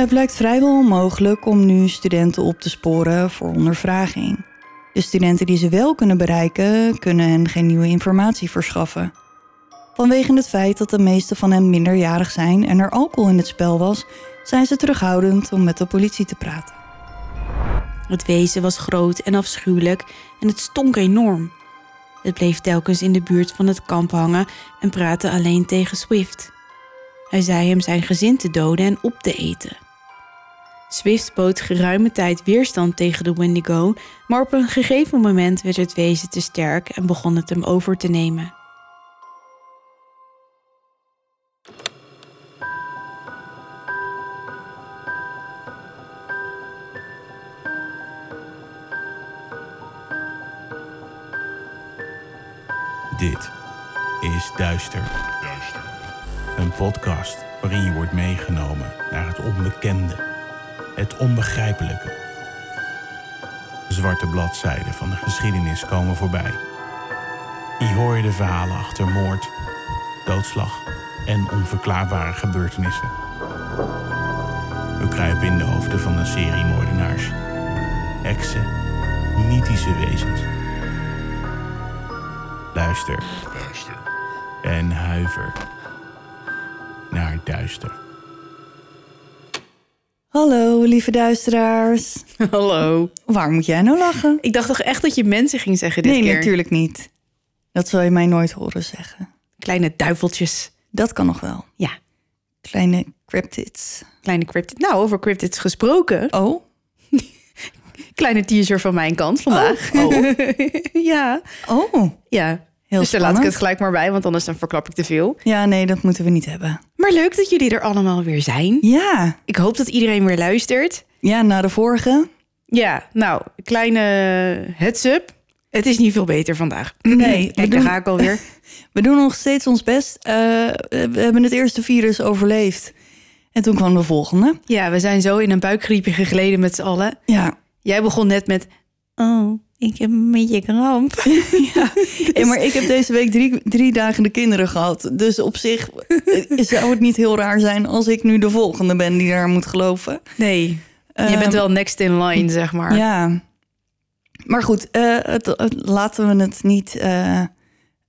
Het blijkt vrijwel onmogelijk om nu studenten op te sporen voor ondervraging. De studenten die ze wel kunnen bereiken, kunnen hen geen nieuwe informatie verschaffen. Vanwege het feit dat de meeste van hen minderjarig zijn en er alcohol in het spel was, zijn ze terughoudend om met de politie te praten. Het wezen was groot en afschuwelijk en het stonk enorm. Het bleef telkens in de buurt van het kamp hangen en praatte alleen tegen Swift. Hij zei hem zijn gezin te doden en op te eten. Swift bood geruime tijd weerstand tegen de Wendigo, maar op een gegeven moment werd het wezen te sterk en begon het hem over te nemen. Dit is Duister. Een podcast waarin je wordt meegenomen naar het onbekende, het onbegrijpelijke. Zwarte bladzijden van de geschiedenis komen voorbij. Hier hoor je de verhalen achter moord, doodslag en onverklaarbare gebeurtenissen. We kruipen in de hoofden van een serie moordenaars, heksen, mythische wezens. Luister. En huiver naar duister. Hallo, lieve duisteraars. Hallo. Waar moet jij nou lachen? Ik dacht toch echt dat je mensen ging zeggen dit nee, keer? natuurlijk niet. Dat zal je mij nooit horen zeggen. Kleine duiveltjes. Dat kan nog wel. Ja, Kleine cryptids. kleine cryptid. Nou, over cryptids gesproken. Oh? Kleine teaser van mijn kant vandaag. Oh. ja. Oh. Ja. Heel dus daar laat ik het gelijk maar bij, want anders dan verklap ik te veel. Ja, nee, dat moeten we niet hebben. Maar leuk dat jullie er allemaal weer zijn. Ja. Ik hoop dat iedereen weer luistert. Ja, na de vorige. Ja, nou, kleine heads-up. Het is niet veel beter vandaag. Nee, we Kijk, daar doen- ga ik alweer. We doen nog steeds ons best. Eh, we hebben het eerste virus overleefd. En toen kwam de volgende. Ja, we zijn zo in een buikgriepje gegleden met z'n allen. Ja. Jij begon net met... Oh, ik heb een beetje kramp. ja. Hey, maar ik heb deze week drie, drie dagen de kinderen gehad. Dus op zich eh, zou het niet heel raar zijn als ik nu de volgende ben die daar moet geloven. Nee, je Ehm, bent wel next in line, zeg maar. Ja. Maar goed, eh, het, het- laten we het niet eh,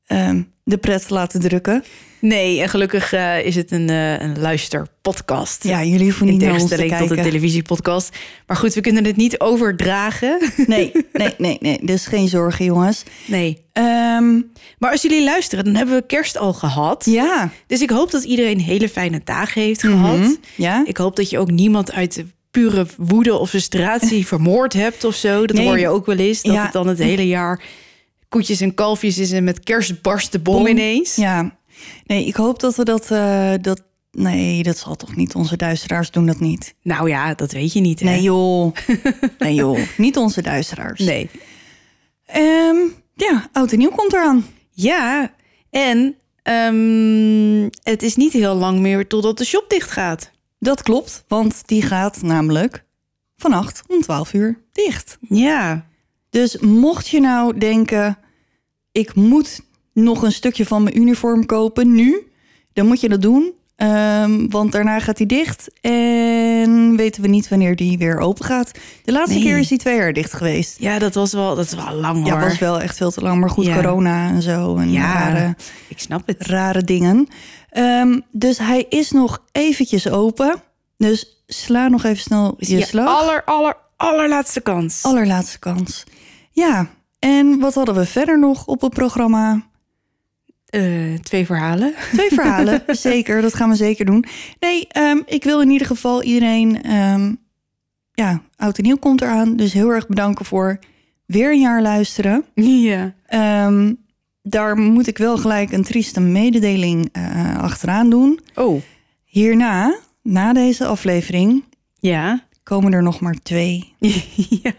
ehm, de pret laten drukken. Nee, en gelukkig eh, is het een, eh een luisterpodcast. Ja, jullie hoeven niet ons te tegenstelling tot kijken. een televisiepodcast. Maar goed, we kunnen het niet overdragen. Nee, nee, nee, nee. Dus geen zorgen, jongens. Nee. Ehm, Maar als jullie luisteren, dan hebben we kerst al gehad. ja. Dus ik hoop dat iedereen hele fijne dagen heeft Mhm. gehad. Ja. Ik hoop dat je ook niemand uit de pure woede of frustratie vermoord hebt of zo. Dat Nee. hoor je ook wel eens. Dat Ja. het dan het hele jaar koetjes en kalfjes is en met kerst barst de bom, ineens. Ja. Nee, ik hoop dat we dat, eh, dat... Nee, dat zal toch niet. Onze duisteraars doen dat niet. Nou ja, dat weet je niet. Hè? Nee, joh. Nee, joh. Niet onze duisteraars. Nee. Ehm, ja, oud en nieuw komt eraan. Ja, en ehm, het is niet heel lang meer totdat de shop dicht gaat. Dat klopt, want die gaat namelijk vannacht om 12 uur dicht. Ja, Dus mocht je nou denken, ik moet nog een stukje van mijn uniform kopen nu, dan moet je dat doen. Ehm, want daarna gaat hij dicht en weten we niet wanneer die weer open gaat. De laatste Nee. keer is die twee jaar dicht geweest. ja dat was wel, dat is wel lang Ja, hoor. was wel echt veel te lang, maar goed, Ja. corona en zo en Ja. rare, Ik snap het. rare dingen. Ehm, dus hij is nog eventjes open. Dus sla nog even snel Is je je slag. aller, aller, allerlaatste kans. Allerlaatste kans. Ja, en wat hadden we verder nog op het programma? Eh, twee verhalen. Twee verhalen, zeker. Dat gaan we zeker doen. Nee, ehm, ik wil in ieder geval iedereen... ehm, ja, oud en nieuw komt eraan. Dus heel erg bedanken voor weer een jaar luisteren. Ja. Ehm, daar moet ik wel gelijk een trieste mededeling eh, achteraan doen. Oh. Hierna, na deze aflevering, Ja. komen er nog maar twee ja.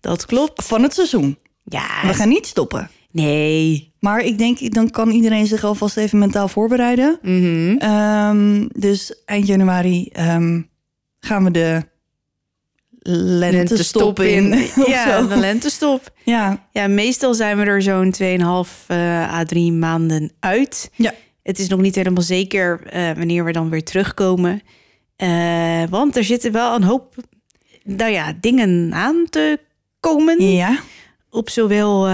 Dat klopt. van het seizoen. Ja. We gaan niet stoppen. Nee. Maar ik denk, dan kan iedereen zich alvast even mentaal voorbereiden. Mhm. Ehm, dus eind januari ehm, gaan we de lentestop in. of Ja, de lentestop. ja, Ja, meestal zijn we er zo'n 2,5 eh à 3 maanden uit. Ja. Het is nog niet helemaal zeker eh, wanneer we dan weer terugkomen. Eh, want er zitten wel een hoop nou ja, dingen aan te komen. Ja, Op zowel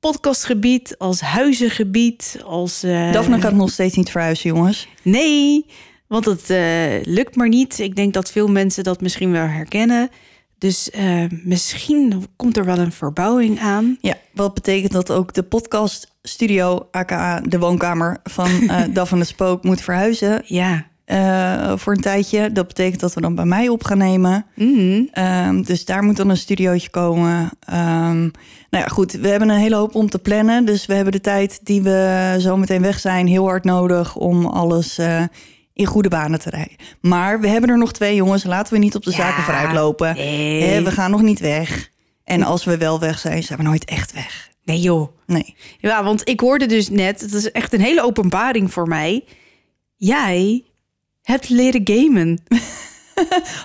podcastgebied als huizengebied. Als, eh, Daphne gaat nog steeds niet verhuizen, jongens. Nee, want het eh, lukt maar niet. Ik denk dat veel mensen dat misschien wel herkennen. Dus eh, misschien komt er wel een verbouwing aan. Ja, wat betekent dat ook de podcaststudio, aka de woonkamer van eh Daphne Spook, moet verhuizen Ja. Eh, voor een tijdje. Dat betekent dat we dan bij mij op gaan nemen. Mhm. Ehm, dus daar moet dan een studiootje komen. Ehm, nou ja, goed, we hebben een hele hoop om te plannen. Dus we hebben de tijd die we zo meteen weg zijn heel hard nodig om alles eh, in goede banen te rijden. Maar we hebben er nog twee jongens. Laten we niet op de Ja, zaken vooruit lopen. nee. We gaan nog niet weg. En als we wel weg zijn, zijn we nooit echt weg. Nee joh. Nee. Ja, want ik hoorde dus net, het is echt een hele openbaring voor mij. Jij hebt leren gamen.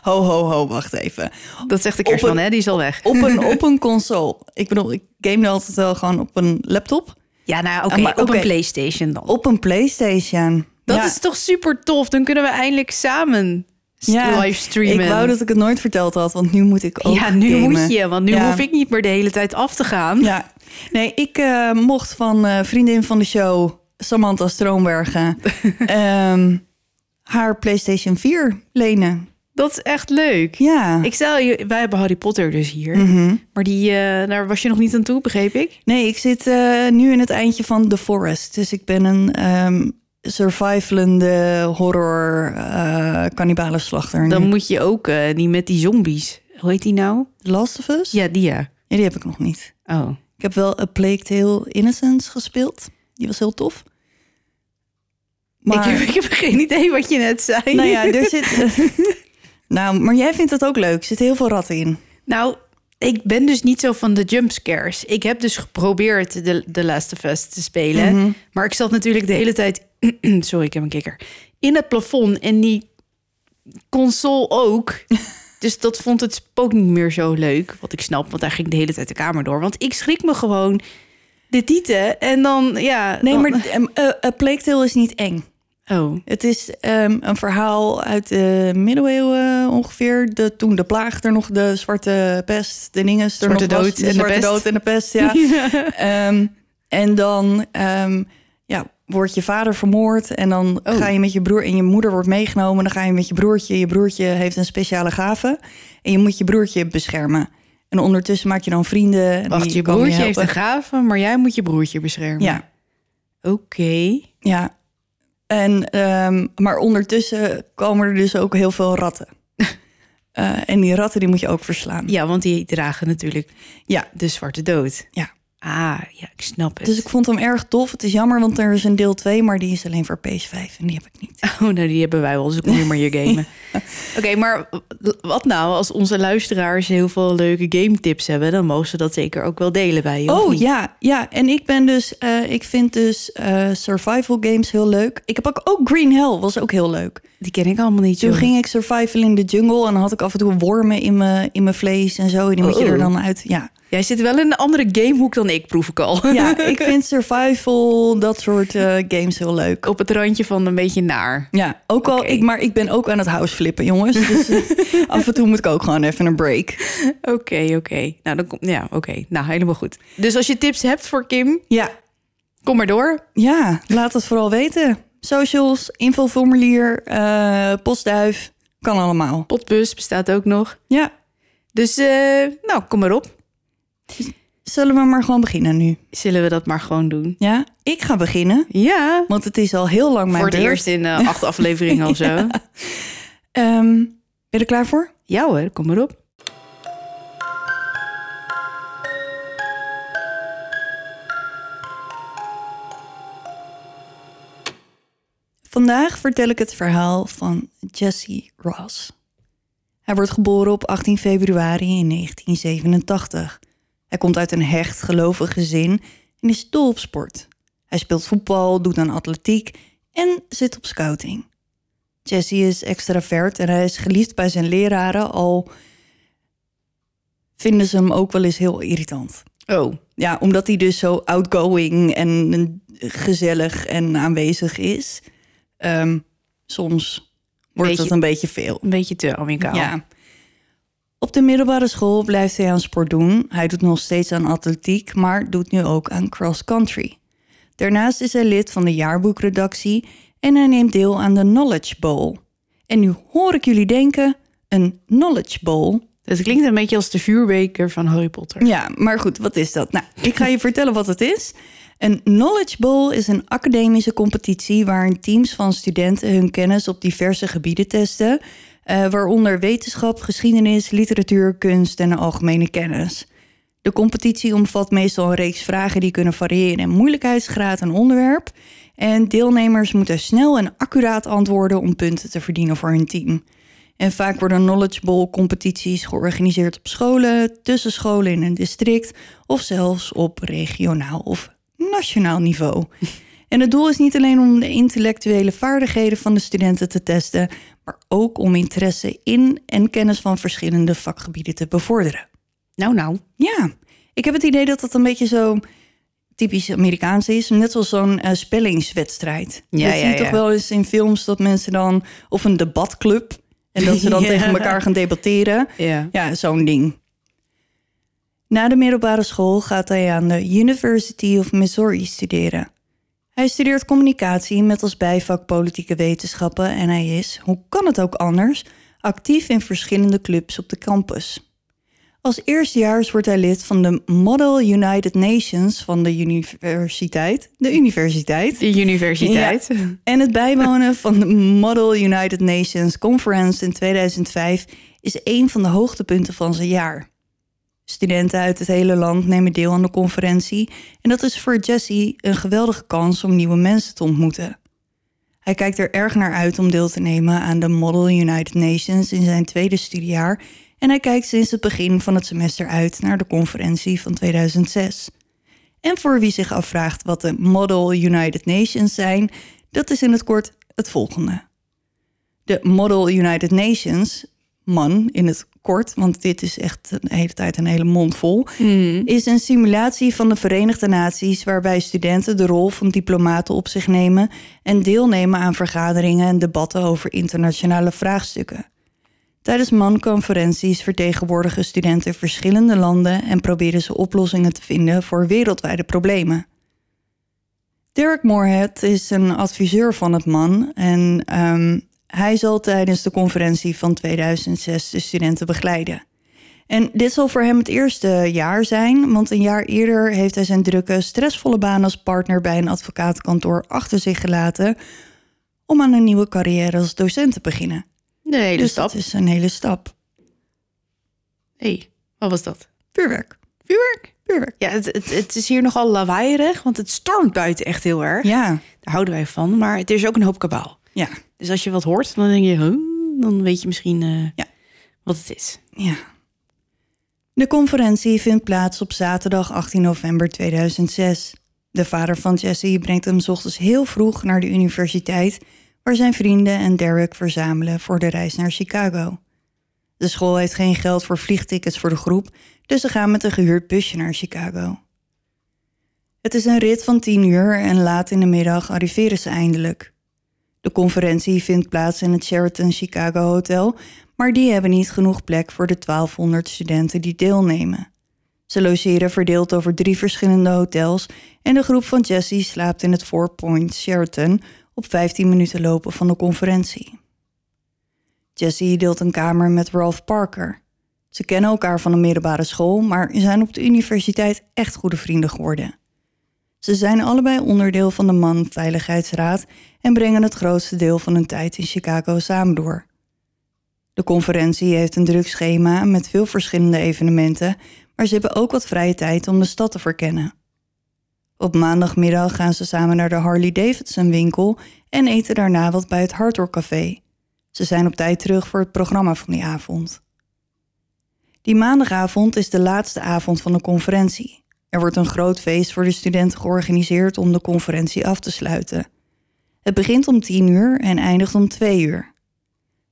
Ho, ho, ho, wacht even. Dat zegt de kerstman, hè? Die is al weg. Op een, op een console. Ik bedoel, ik game altijd wel gewoon op een laptop. Ja, nou oké, maar op een Playstation dan. Op een PlayStation. Dat Ja. is toch super tof? Dan kunnen we eindelijk samen Ja, livestreamen. Ik wou dat ik het nooit verteld had, want nu moet ik ook ja, nu gamen. moet je, want nu Ja. hoef ik niet meer de hele tijd af te gaan. Ja. Nee, ik eh, mocht van eh, vriendin van de show, Samantha Stroombergen, ehm, haar PlayStation 4 lenen. Dat is echt leuk. Ja. Ik stel je, wij hebben Harry Potter dus hier. Mhm. Maar die, eh, daar was je nog niet aan toe, begreep ik? Nee, ik zit eh, nu in het eindje van The Forest. Dus ik ben een ehm survivalende horror uh, kannibalenslachter. Dan nu. moet je ook eh, niet met die zombies. Hoe heet die nou? The Last of Us? Ja, die ja. Ja, die heb ik nog niet. Oh. Ik heb wel A Plague Tale Innocence gespeeld. Die was heel tof. Maar, Ik, heb, ik heb geen idee wat je net zei. nou ja, er zit... nou, maar jij vindt het ook leuk. Er zitten heel veel ratten in. Nou, ik ben dus niet zo van de jumpscares. Ik heb dus geprobeerd de, de Last of Us te spelen. Mhm. Maar ik zat natuurlijk de hele tijd... Sorry, ik heb een kikker. In het plafond en die console ook. dus dat vond het spook niet meer zo leuk. Wat ik snap, want daar ging de hele tijd de kamer door. Want ik schrik me gewoon de tieten. En dan, ja... Nee, dan- maar uh, Plague Tale is niet eng. Oh, Het is ehm, een verhaal uit de middeleeuwen ongeveer. De, toen de plaag er nog, de zwarte pest, de dinges er Zwarte nog dood de en de zwarte pest. dood en de pest, ja. Ehm, en dan ehm, ja, wordt je vader vermoord en dan Oh. ga je met je broer en je moeder wordt meegenomen. Dan ga je met je broertje. Je broertje heeft een speciale gave en je moet je broertje beschermen. En ondertussen maak je dan vrienden. en wacht, je broertje heeft een gave, maar jij moet je broertje beschermen. Ja, Oké. ja. En, ehm, maar ondertussen komen er dus ook heel veel ratten. Eh, en die ratten die moet je ook verslaan. Ja, want die dragen natuurlijk Ja, de zwarte dood. ja. Ah, ja, ik snap het. Dus ik vond hem erg tof. Het is jammer, want er is een deel 2, maar die is alleen voor PS5 en die heb ik niet. Oh, nou, die hebben wij wel, dus ik moet maar hier gamen. Oké, maar wat nou als onze luisteraars heel veel leuke game tips hebben? Dan mogen ze dat zeker ook wel delen bij je. Oh ja, ja. En ik ben dus, eh, ik vind dus eh, survival games heel leuk. Ik heb ook, ook Green Hell, was ook heel leuk. Die ken ik allemaal niet. Toen ging ik survival in de jungle en dan had ik af en toe wormen in mijn in mijn vlees en zo. En die moet je Oh. er dan uit. Ja. Jij zit wel in een andere gamehoek dan ik, proef ik al. ja, ik vind survival, dat soort eh, games heel leuk. Op het randje van een beetje naar. Ja, ook al, ik, maar ik ben ook aan het house flippen, jongens. Dus eh, af en toe moet ik ook gewoon even een break. Oké, oké. Nou, dan komt. Ja, oké. Nou, helemaal goed. Dus als je tips hebt voor Kim, Ja, kom maar door. Ja, laat het vooral weten. Socials, infoformulier, eh postduif, kan allemaal. Potbus bestaat ook nog. Ja, Dus, nou, kom maar op. zullen we maar gewoon beginnen nu? Zullen we dat maar gewoon doen? Ja, ik ga beginnen, Ja. want het is al heel lang mijn voor het beurt. eerst in eh, acht afleveringen of zo. Ehm, ben je er klaar voor? Ja hoor, kom maar op. Vandaag vertel ik het verhaal van Jesse Ross. Hij wordt geboren op 18 februari in 1987. Hij komt uit een hecht gelovig gezin en is dol op sport. Hij speelt voetbal, doet aan atletiek en zit op scouting. Jesse is extravert en hij is geliefd bij zijn leraren, al vinden ze hem ook wel eens heel irritant. Oh, Ja, omdat hij dus zo outgoing en gezellig en aanwezig is. Ehm, soms wordt Beetje- het een beetje veel. Een beetje te amicaal. Ja. Op de middelbare school blijft hij aan sport doen. Hij doet nog steeds aan atletiek, maar doet nu ook aan cross-country. Daarnaast is hij lid van de jaarboekredactie en hij neemt deel aan de Knowledge Bowl. En nu hoor ik jullie denken, een Knowledge Bowl. Dat klinkt een beetje als de vuurbeker van Harry Potter. Ja, maar goed, wat is dat? Nou, ik ga je vertellen wat het is. Een Knowledge Bowl is een academische competitie waarin teams van studenten hun kennis op diverse gebieden testen, eh, waaronder wetenschap, geschiedenis, literatuur, kunst en algemene kennis. De competitie omvat meestal een reeks vragen die kunnen variëren in moeilijkheidsgraad en onderwerp. En deelnemers moeten snel en accuraat antwoorden om punten te verdienen voor hun team. En vaak worden Knowledge Bowl competities georganiseerd op scholen, tussen scholen in een district of zelfs op regionaal of nationaal niveau. En het doel is niet alleen om de intellectuele vaardigheden van de studenten te testen, maar ook om interesse in en kennis van verschillende vakgebieden te bevorderen. Nou, nou. Ja, ik heb het idee dat dat een beetje zo typisch Amerikaans is. Net zoals zo'n eh, spellingswedstrijd. Ja, dat zie ja, je toch ja. wel eens in films dat mensen dan... Of een debatclub. En dat ze dan Ja. tegen elkaar gaan debatteren. Ja. Ja, zo'n ding. Na de middelbare school gaat hij aan de University of Missouri studeren. Hij studeert communicatie met als bijvak politieke wetenschappen en hij is, hoe kan het ook anders, actief in verschillende clubs op de campus. Als eerstejaars wordt hij lid van de Model United Nations van de universiteit. De universiteit. De universiteit. En het bijwonen van de Model United Nations Conference in 2005 is een van de hoogtepunten van zijn jaar. Studenten uit het hele land nemen deel aan de conferentie en dat is voor Jesse een geweldige kans om nieuwe mensen te ontmoeten. Hij kijkt er erg naar uit om deel te nemen aan de Model United Nations in zijn tweede studiejaar en hij kijkt sinds het begin van het semester uit naar de conferentie van 2006. En voor wie zich afvraagt wat de Model United Nations zijn, dat is in het kort het volgende. De Model United Nations, MAN in het kort, want dit is echt de hele tijd een hele mond vol, is een simulatie van de Verenigde Naties waarbij studenten de rol van diplomaten op zich nemen en deelnemen aan vergaderingen en debatten over internationale vraagstukken. Tijdens MAN-conferenties vertegenwoordigen studenten verschillende landen en proberen ze oplossingen te vinden voor wereldwijde problemen. Derek Moorhead is een adviseur van het MAN en ehm, hij zal tijdens de conferentie van 2006 de studenten begeleiden. En dit zal voor hem het eerste jaar zijn, want een jaar eerder heeft hij zijn drukke, stressvolle baan als partner bij een advocatenkantoor achter zich gelaten om aan een nieuwe carrière als docent te beginnen. De hele dus stap. dat is een hele stap. hey, wat was dat? Vuurwerk. Vuurwerk? Vuurwerk. Ja, het, het, het is hier nogal lawaaierig, want het stormt buiten echt heel erg. Ja, Daar houden wij van, maar het is ook een hoop kabaal. Ja, Dus als je wat hoort, dan denk je, huh, dan weet je misschien eh, Ja. wat het is. ja. De conferentie vindt plaats op zaterdag 18 november 2006. De vader van Jesse brengt hem 's ochtends heel vroeg naar de universiteit, waar zijn vrienden en Derek verzamelen voor de reis naar Chicago. De school heeft geen geld voor vliegtickets voor de groep, dus ze gaan met een gehuurd busje naar Chicago. Het is een rit van 10 uur en laat in de middag arriveren ze eindelijk. De conferentie vindt plaats in het Sheraton Chicago Hotel, maar die hebben niet genoeg plek voor de 1200 studenten die deelnemen. Ze logeren verdeeld over drie verschillende hotels en de groep van Jesse slaapt in het Four Points Sheraton op 15 minuten lopen van de conferentie. Jesse deelt een kamer met Ralph Parker. Ze kennen elkaar van de middelbare school, maar zijn op de universiteit echt goede vrienden geworden. Ze zijn allebei onderdeel van de MAN Veiligheidsraad en brengen het grootste deel van hun tijd in Chicago samen door. De conferentie heeft een druk schema met veel verschillende evenementen, maar ze hebben ook wat vrije tijd om de stad te verkennen. Op maandagmiddag gaan ze samen naar de Harley Davidson winkel en eten daarna wat bij het Hardrock Café. Ze zijn op tijd terug voor het programma van die avond. Die maandagavond is de laatste avond van de conferentie. Er wordt een groot feest voor de studenten georganiseerd om de conferentie af te sluiten. Het begint om 10 uur en eindigt om 2 uur.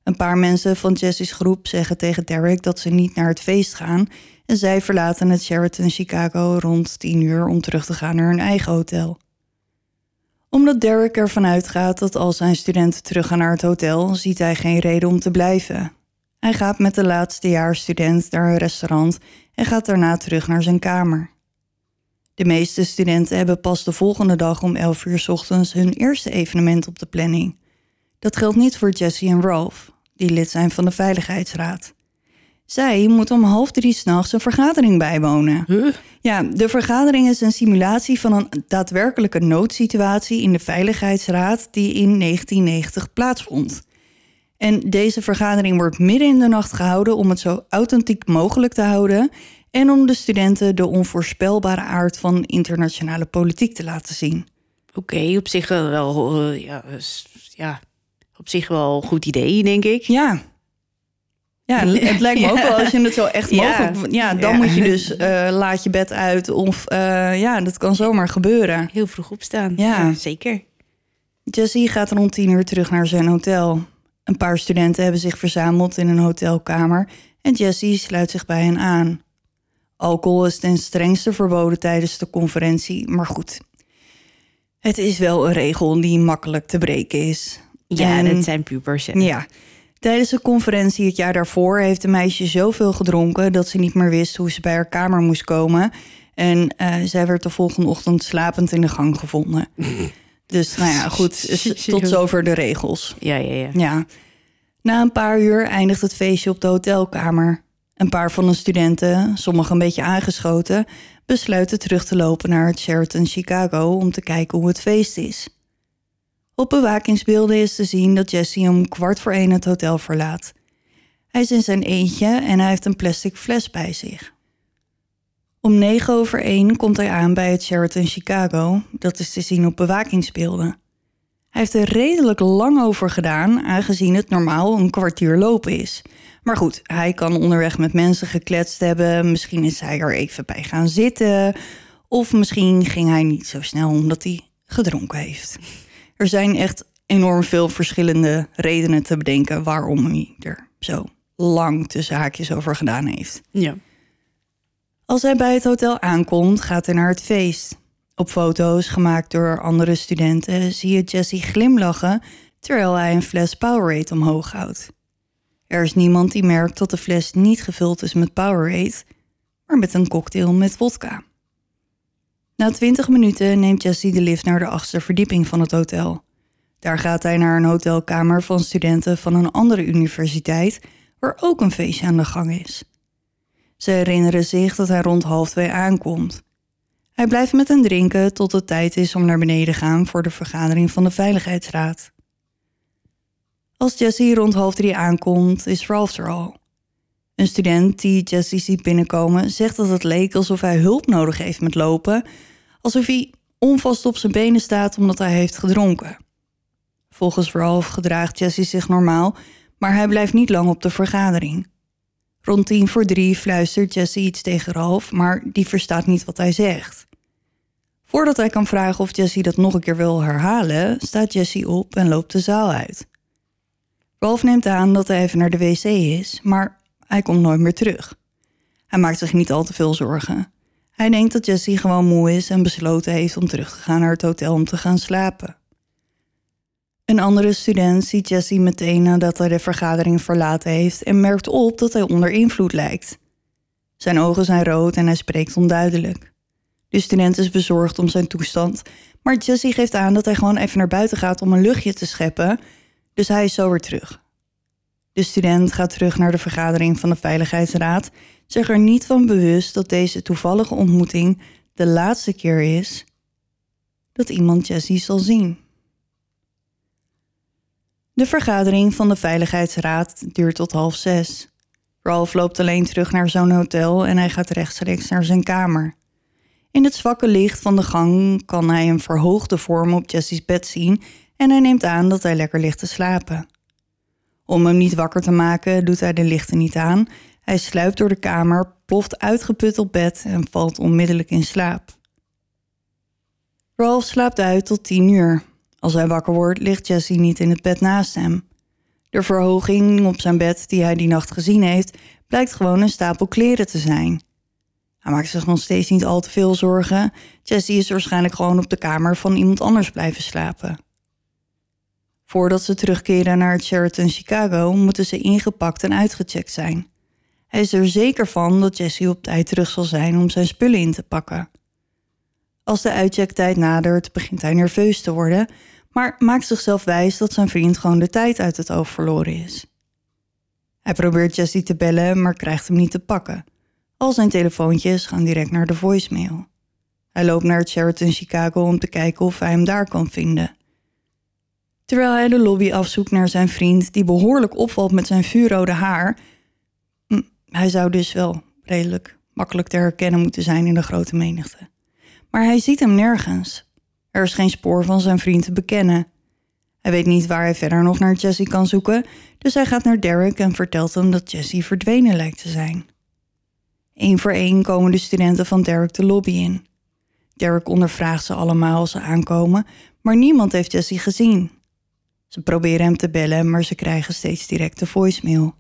Een paar mensen van Jesse's groep zeggen tegen Derek dat ze niet naar het feest gaan en zij verlaten het Sheraton Chicago rond 10 uur om terug te gaan naar hun eigen hotel. Omdat Derek ervan uitgaat dat als zijn studenten teruggaan naar het hotel, ziet hij geen reden om te blijven. Hij gaat met de laatste jaarstudent naar een restaurant en gaat daarna terug naar zijn kamer. De meeste studenten hebben pas de volgende dag om 11 uur 's ochtends hun eerste evenement op de planning. Dat geldt niet voor Jesse en Ralph, die lid zijn van de Veiligheidsraad. Zij moeten om half drie s'nachts een vergadering bijwonen. Ja, de vergadering is een simulatie van een daadwerkelijke noodsituatie in de Veiligheidsraad die in 1990 plaatsvond. En deze vergadering wordt midden in de nacht gehouden om het zo authentiek mogelijk te houden en om de studenten de onvoorspelbare aard van internationale politiek te laten zien. Oké, op zich wel, uh, ja, ja, op zich wel een goed idee, denk ik. Ja. Ja, het lijkt me ook wel als je het zo echt mogelijk... Ja, dan moet je dus uh, laat je bed uit of uh, ja, dat kan zomaar gebeuren. Heel vroeg opstaan. Ja. ja, zeker. Jesse gaat rond tien uur terug naar zijn hotel. Een paar studenten hebben zich verzameld in een hotelkamer en Jesse sluit zich bij hen aan. Alcohol is ten strengste verboden tijdens de conferentie, maar goed. Het is wel een regel die makkelijk te breken is. Ja, en, dat zijn pubers. Hè? Ja. Tijdens de conferentie het jaar daarvoor heeft de meisje zoveel gedronken dat ze niet meer wist hoe ze bij haar kamer moest komen. En uh, zij werd de volgende ochtend slapend in de gang gevonden. dus nou ja, goed, tot zover de regels. Ja, ja, ja. ja. Na een paar uur eindigt het feestje op de hotelkamer. Een paar van de studenten, sommigen een beetje aangeschoten, besluiten terug te lopen naar het Sheraton Chicago om te kijken hoe het feest is. Op bewakingsbeelden is te zien dat Jesse om kwart voor één het hotel verlaat. Hij is in zijn eentje en hij heeft een plastic fles bij zich. Om negen over één komt hij aan bij het Sheraton Chicago, dat is te zien op bewakingsbeelden. Hij heeft er redelijk lang over gedaan, aangezien het normaal een kwartier lopen is. Maar goed, hij kan onderweg met mensen gekletst hebben. Misschien is hij er even bij gaan zitten. Of misschien ging hij niet zo snel omdat hij gedronken heeft. Er zijn echt enorm veel verschillende redenen te bedenken waarom hij er zo lang de zaakjes over gedaan heeft. Ja. Als hij bij het hotel aankomt, gaat hij naar het feest. Op foto's gemaakt door andere studenten zie je Jesse glimlachen terwijl hij een fles Powerade omhoog houdt. Er is niemand die merkt dat de fles niet gevuld is met Powerade, maar met een cocktail met vodka. Na twintig minuten neemt Jesse de lift naar de achtste verdieping van het hotel. Daar gaat hij naar een hotelkamer van studenten van een andere universiteit, waar ook een feestje aan de gang is. Ze herinneren zich dat hij rond half twee aankomt. Hij blijft met hen drinken tot het tijd is om naar beneden te gaan voor de vergadering van de Veiligheidsraad. Als Jesse rond half drie aankomt, is Ralph er al. Een student die Jesse ziet binnenkomen zegt dat het leek alsof hij hulp nodig heeft met lopen, alsof hij onvast op zijn benen staat omdat hij heeft gedronken. Volgens Ralph gedraagt Jesse zich normaal, maar hij blijft niet lang op de vergadering. Rond tien voor drie fluistert Jesse iets tegen Ralph, maar die verstaat niet wat hij zegt. Voordat hij kan vragen of Jesse dat nog een keer wil herhalen, staat Jesse op en loopt de zaal uit. Ralph neemt aan dat hij even naar de wc is, maar hij komt nooit meer terug. Hij maakt zich niet al te veel zorgen. Hij denkt dat Jesse gewoon moe is en besloten heeft om terug te gaan naar het hotel om te gaan slapen. Een andere student ziet Jesse meteen nadat hij de vergadering verlaten heeft en merkt op dat hij onder invloed lijkt. Zijn ogen zijn rood en hij spreekt onduidelijk. De student is bezorgd om zijn toestand, maar Jesse geeft aan dat hij gewoon even naar buiten gaat om een luchtje te scheppen, dus hij is zo weer terug. De student gaat terug naar de vergadering van de Veiligheidsraad, zich er niet van bewust dat deze toevallige ontmoeting de laatste keer is dat iemand Jesse zal zien. De vergadering van de Veiligheidsraad duurt tot half zes. Ralph loopt alleen terug naar zo'n hotel en hij gaat rechtstreeks naar zijn kamer. In het zwakke licht van de gang kan hij een verhoogde vorm op Jesse's bed zien en hij neemt aan dat hij lekker ligt te slapen. Om hem niet wakker te maken doet hij de lichten niet aan. Hij sluipt door de kamer, ploft uitgeput op bed en valt onmiddellijk in slaap. Ralph slaapt uit tot tien uur. Als hij wakker wordt, ligt Jesse niet in het bed naast hem. De verhoging op zijn bed die hij die nacht gezien heeft, blijkt gewoon een stapel kleren te zijn. Hij maakt zich nog steeds niet al te veel zorgen. Jessie is waarschijnlijk gewoon op de kamer van iemand anders blijven slapen. Voordat ze terugkeren naar het Sheraton Chicago, moeten ze ingepakt en uitgecheckt zijn. Hij is er zeker van dat Jesse op tijd terug zal zijn om zijn spullen in te pakken. Als de uitchecktijd nadert, begint hij nerveus te worden, maar maakt zichzelf wijs dat zijn vriend gewoon de tijd uit het oog verloren is. Hij probeert Jesse te bellen, maar krijgt hem niet te pakken. Al zijn telefoontjes gaan direct naar de voicemail. Hij loopt naar het Sheraton Chicago om te kijken of hij hem daar kan vinden. Terwijl hij de lobby afzoekt naar zijn vriend, die behoorlijk opvalt met zijn vuurrode haar. Hm, hij zou dus wel redelijk makkelijk te herkennen moeten zijn in de grote menigte. Maar hij ziet hem nergens. Er is geen spoor van zijn vriend te bekennen. Hij weet niet waar hij verder nog naar Jesse kan zoeken, dus hij gaat naar Derek en vertelt hem dat Jesse verdwenen lijkt te zijn. Eén voor één komen de studenten van Derek de lobby in. Derek ondervraagt ze allemaal als ze aankomen, maar niemand heeft Jesse gezien. Ze proberen hem te bellen, maar ze krijgen steeds directe voicemail.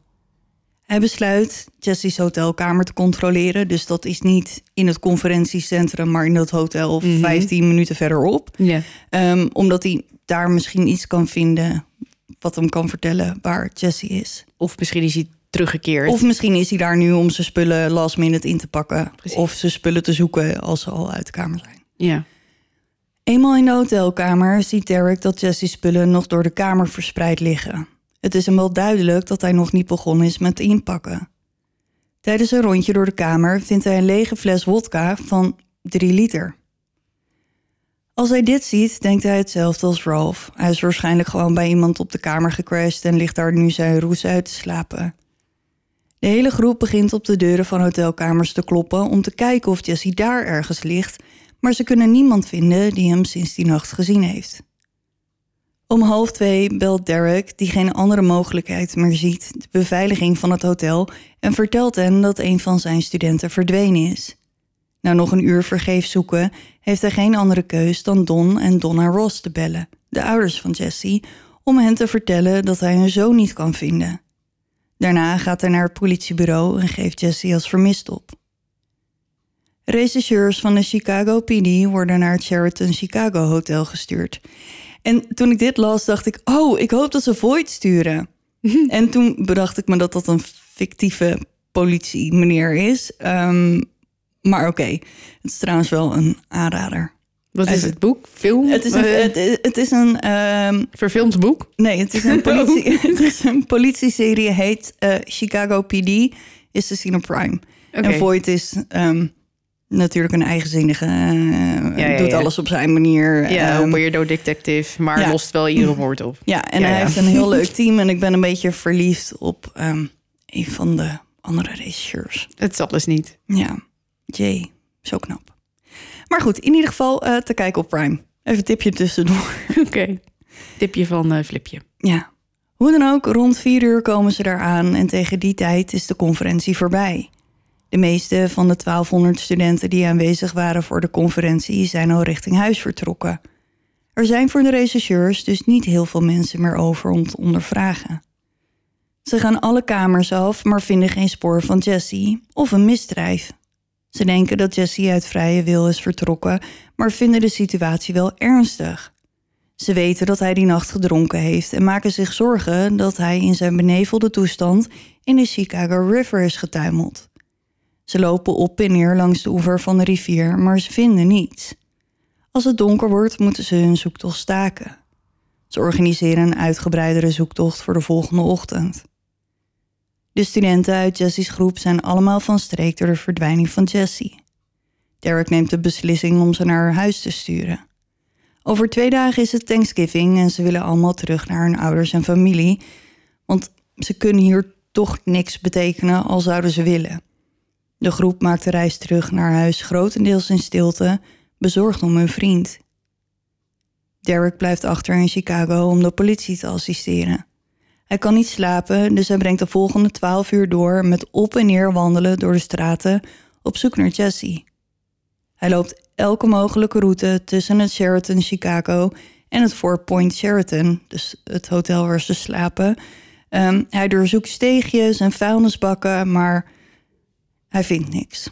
Hij besluit Jesse's hotelkamer te controleren. Dus dat is niet in het conferentiecentrum, maar in dat hotel mm 15 minuten verderop. Um, omdat hij daar misschien iets kan vinden wat hem kan vertellen waar Jesse is. Of misschien is hij teruggekeerd. Of misschien is hij daar nu om zijn spullen last minute in te pakken. Precies. Of zijn spullen te zoeken als ze al uit de kamer zijn. Ja. Eenmaal in de hotelkamer ziet Derek dat Jesse's spullen nog door de kamer verspreid liggen. Het is hem wel duidelijk dat hij nog niet begonnen is met inpakken. Tijdens een rondje door de kamer vindt hij een lege fles wodka van 3 liter. Als hij dit ziet, denkt hij hetzelfde als Ralph. Hij is waarschijnlijk gewoon bij iemand op de kamer gecrashed en ligt daar nu zijn roes uit te slapen. De hele groep begint op de deuren van hotelkamers te kloppen om te kijken of Jesse daar ergens ligt, maar ze kunnen niemand vinden die hem sinds die nacht gezien heeft. Om half twee belt Derek, die geen andere mogelijkheid meer ziet, de beveiliging van het hotel en vertelt hen dat een van zijn studenten verdwenen is. Na nog een uur vergeef zoeken, heeft hij geen andere keus dan Don en Donna Ross te bellen, de ouders van Jesse, om hen te vertellen dat hij hun zoon niet kan vinden. Daarna gaat hij naar het politiebureau en geeft Jesse als vermist op. Rechercheurs van de Chicago PD worden naar het Sheraton Chicago Hotel gestuurd. En toen ik dit las, dacht ik: Oh, ik hoop dat ze Void sturen. en toen bedacht ik me dat dat een fictieve politie meneer is. Um, maar oké, okay. het is trouwens wel een aanrader. Wat is het boek? Film? Het is een, het, het is een um, verfilmd boek. Nee, het is een politie. het is een politieserie heet uh, Chicago PD. Is te zien op Prime. Okay. En Void is um, natuurlijk een eigenzinnige. Uh, ja, ja, doet alles op zijn manier. Ja, um, weirdo detective, maar lost wel iedere woord op. Ja, en hij heeft een heel leuk team. En ik ben een beetje verliefd op een van de andere regisseurs. Het zal dus niet. Ja. Jay, zo knap. Maar goed, in ieder geval uh, te kijken op Prime. Even een tipje tussendoor. Oké, okay. tipje van uh, Flipje. Ja. Hoe dan ook, rond vier uur komen ze eraan en tegen die tijd is de conferentie voorbij. De meeste van de 1200 studenten die aanwezig waren voor de conferentie zijn al richting huis vertrokken. Er zijn voor de rechercheurs dus niet heel veel mensen meer over om te ondervragen. Ze gaan alle kamers af, maar vinden geen spoor van Jesse of een misdrijf. Ze denken dat Jesse uit vrije wil is vertrokken, maar vinden de situatie wel ernstig. Ze weten dat hij die nacht gedronken heeft en maken zich zorgen dat hij in zijn benevelde toestand in de Chicago River is getuimeld. Ze lopen op en neer langs de oever van de rivier, maar ze vinden niets. Als het donker wordt, moeten ze hun zoektocht staken. Ze organiseren een uitgebreidere zoektocht voor de volgende ochtend. De studenten uit Jesse's groep zijn allemaal van streek door de verdwijning van Jessie. Derek neemt de beslissing om ze naar haar huis te sturen. Over twee dagen is het Thanksgiving en ze willen allemaal terug naar hun ouders en familie, want ze kunnen hier toch niks betekenen al zouden ze willen. De groep maakt de reis terug naar huis grotendeels in stilte, bezorgd om hun vriend. Derek blijft achter in Chicago om de politie te assisteren. Hij kan niet slapen, dus hij brengt de volgende twaalf uur door met op en neer wandelen door de straten op zoek naar Jesse. Hij loopt elke mogelijke route tussen het Sheraton Chicago en het Four Point Sheraton, dus het hotel waar ze slapen. Um, hij doorzoekt steegjes en vuilnisbakken, maar hij vindt niks.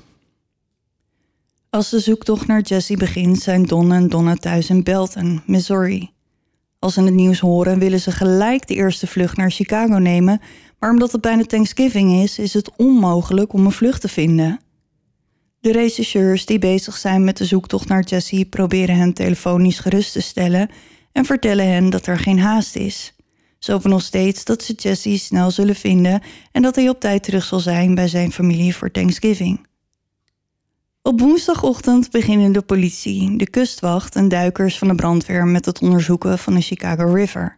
Als de zoektocht naar Jesse begint, zijn Don en Donna thuis in Belton, Missouri. Als ze het nieuws horen, willen ze gelijk de eerste vlucht naar Chicago nemen, maar omdat het bijna Thanksgiving is, is het onmogelijk om een vlucht te vinden. De rechercheurs die bezig zijn met de zoektocht naar Jesse proberen hen telefonisch gerust te stellen en vertellen hen dat er geen haast is. Ze hopen nog steeds dat ze Jesse snel zullen vinden en dat hij op tijd terug zal zijn bij zijn familie voor Thanksgiving. Op woensdagochtend beginnen de politie, de kustwacht en duikers van de brandweer met het onderzoeken van de Chicago River.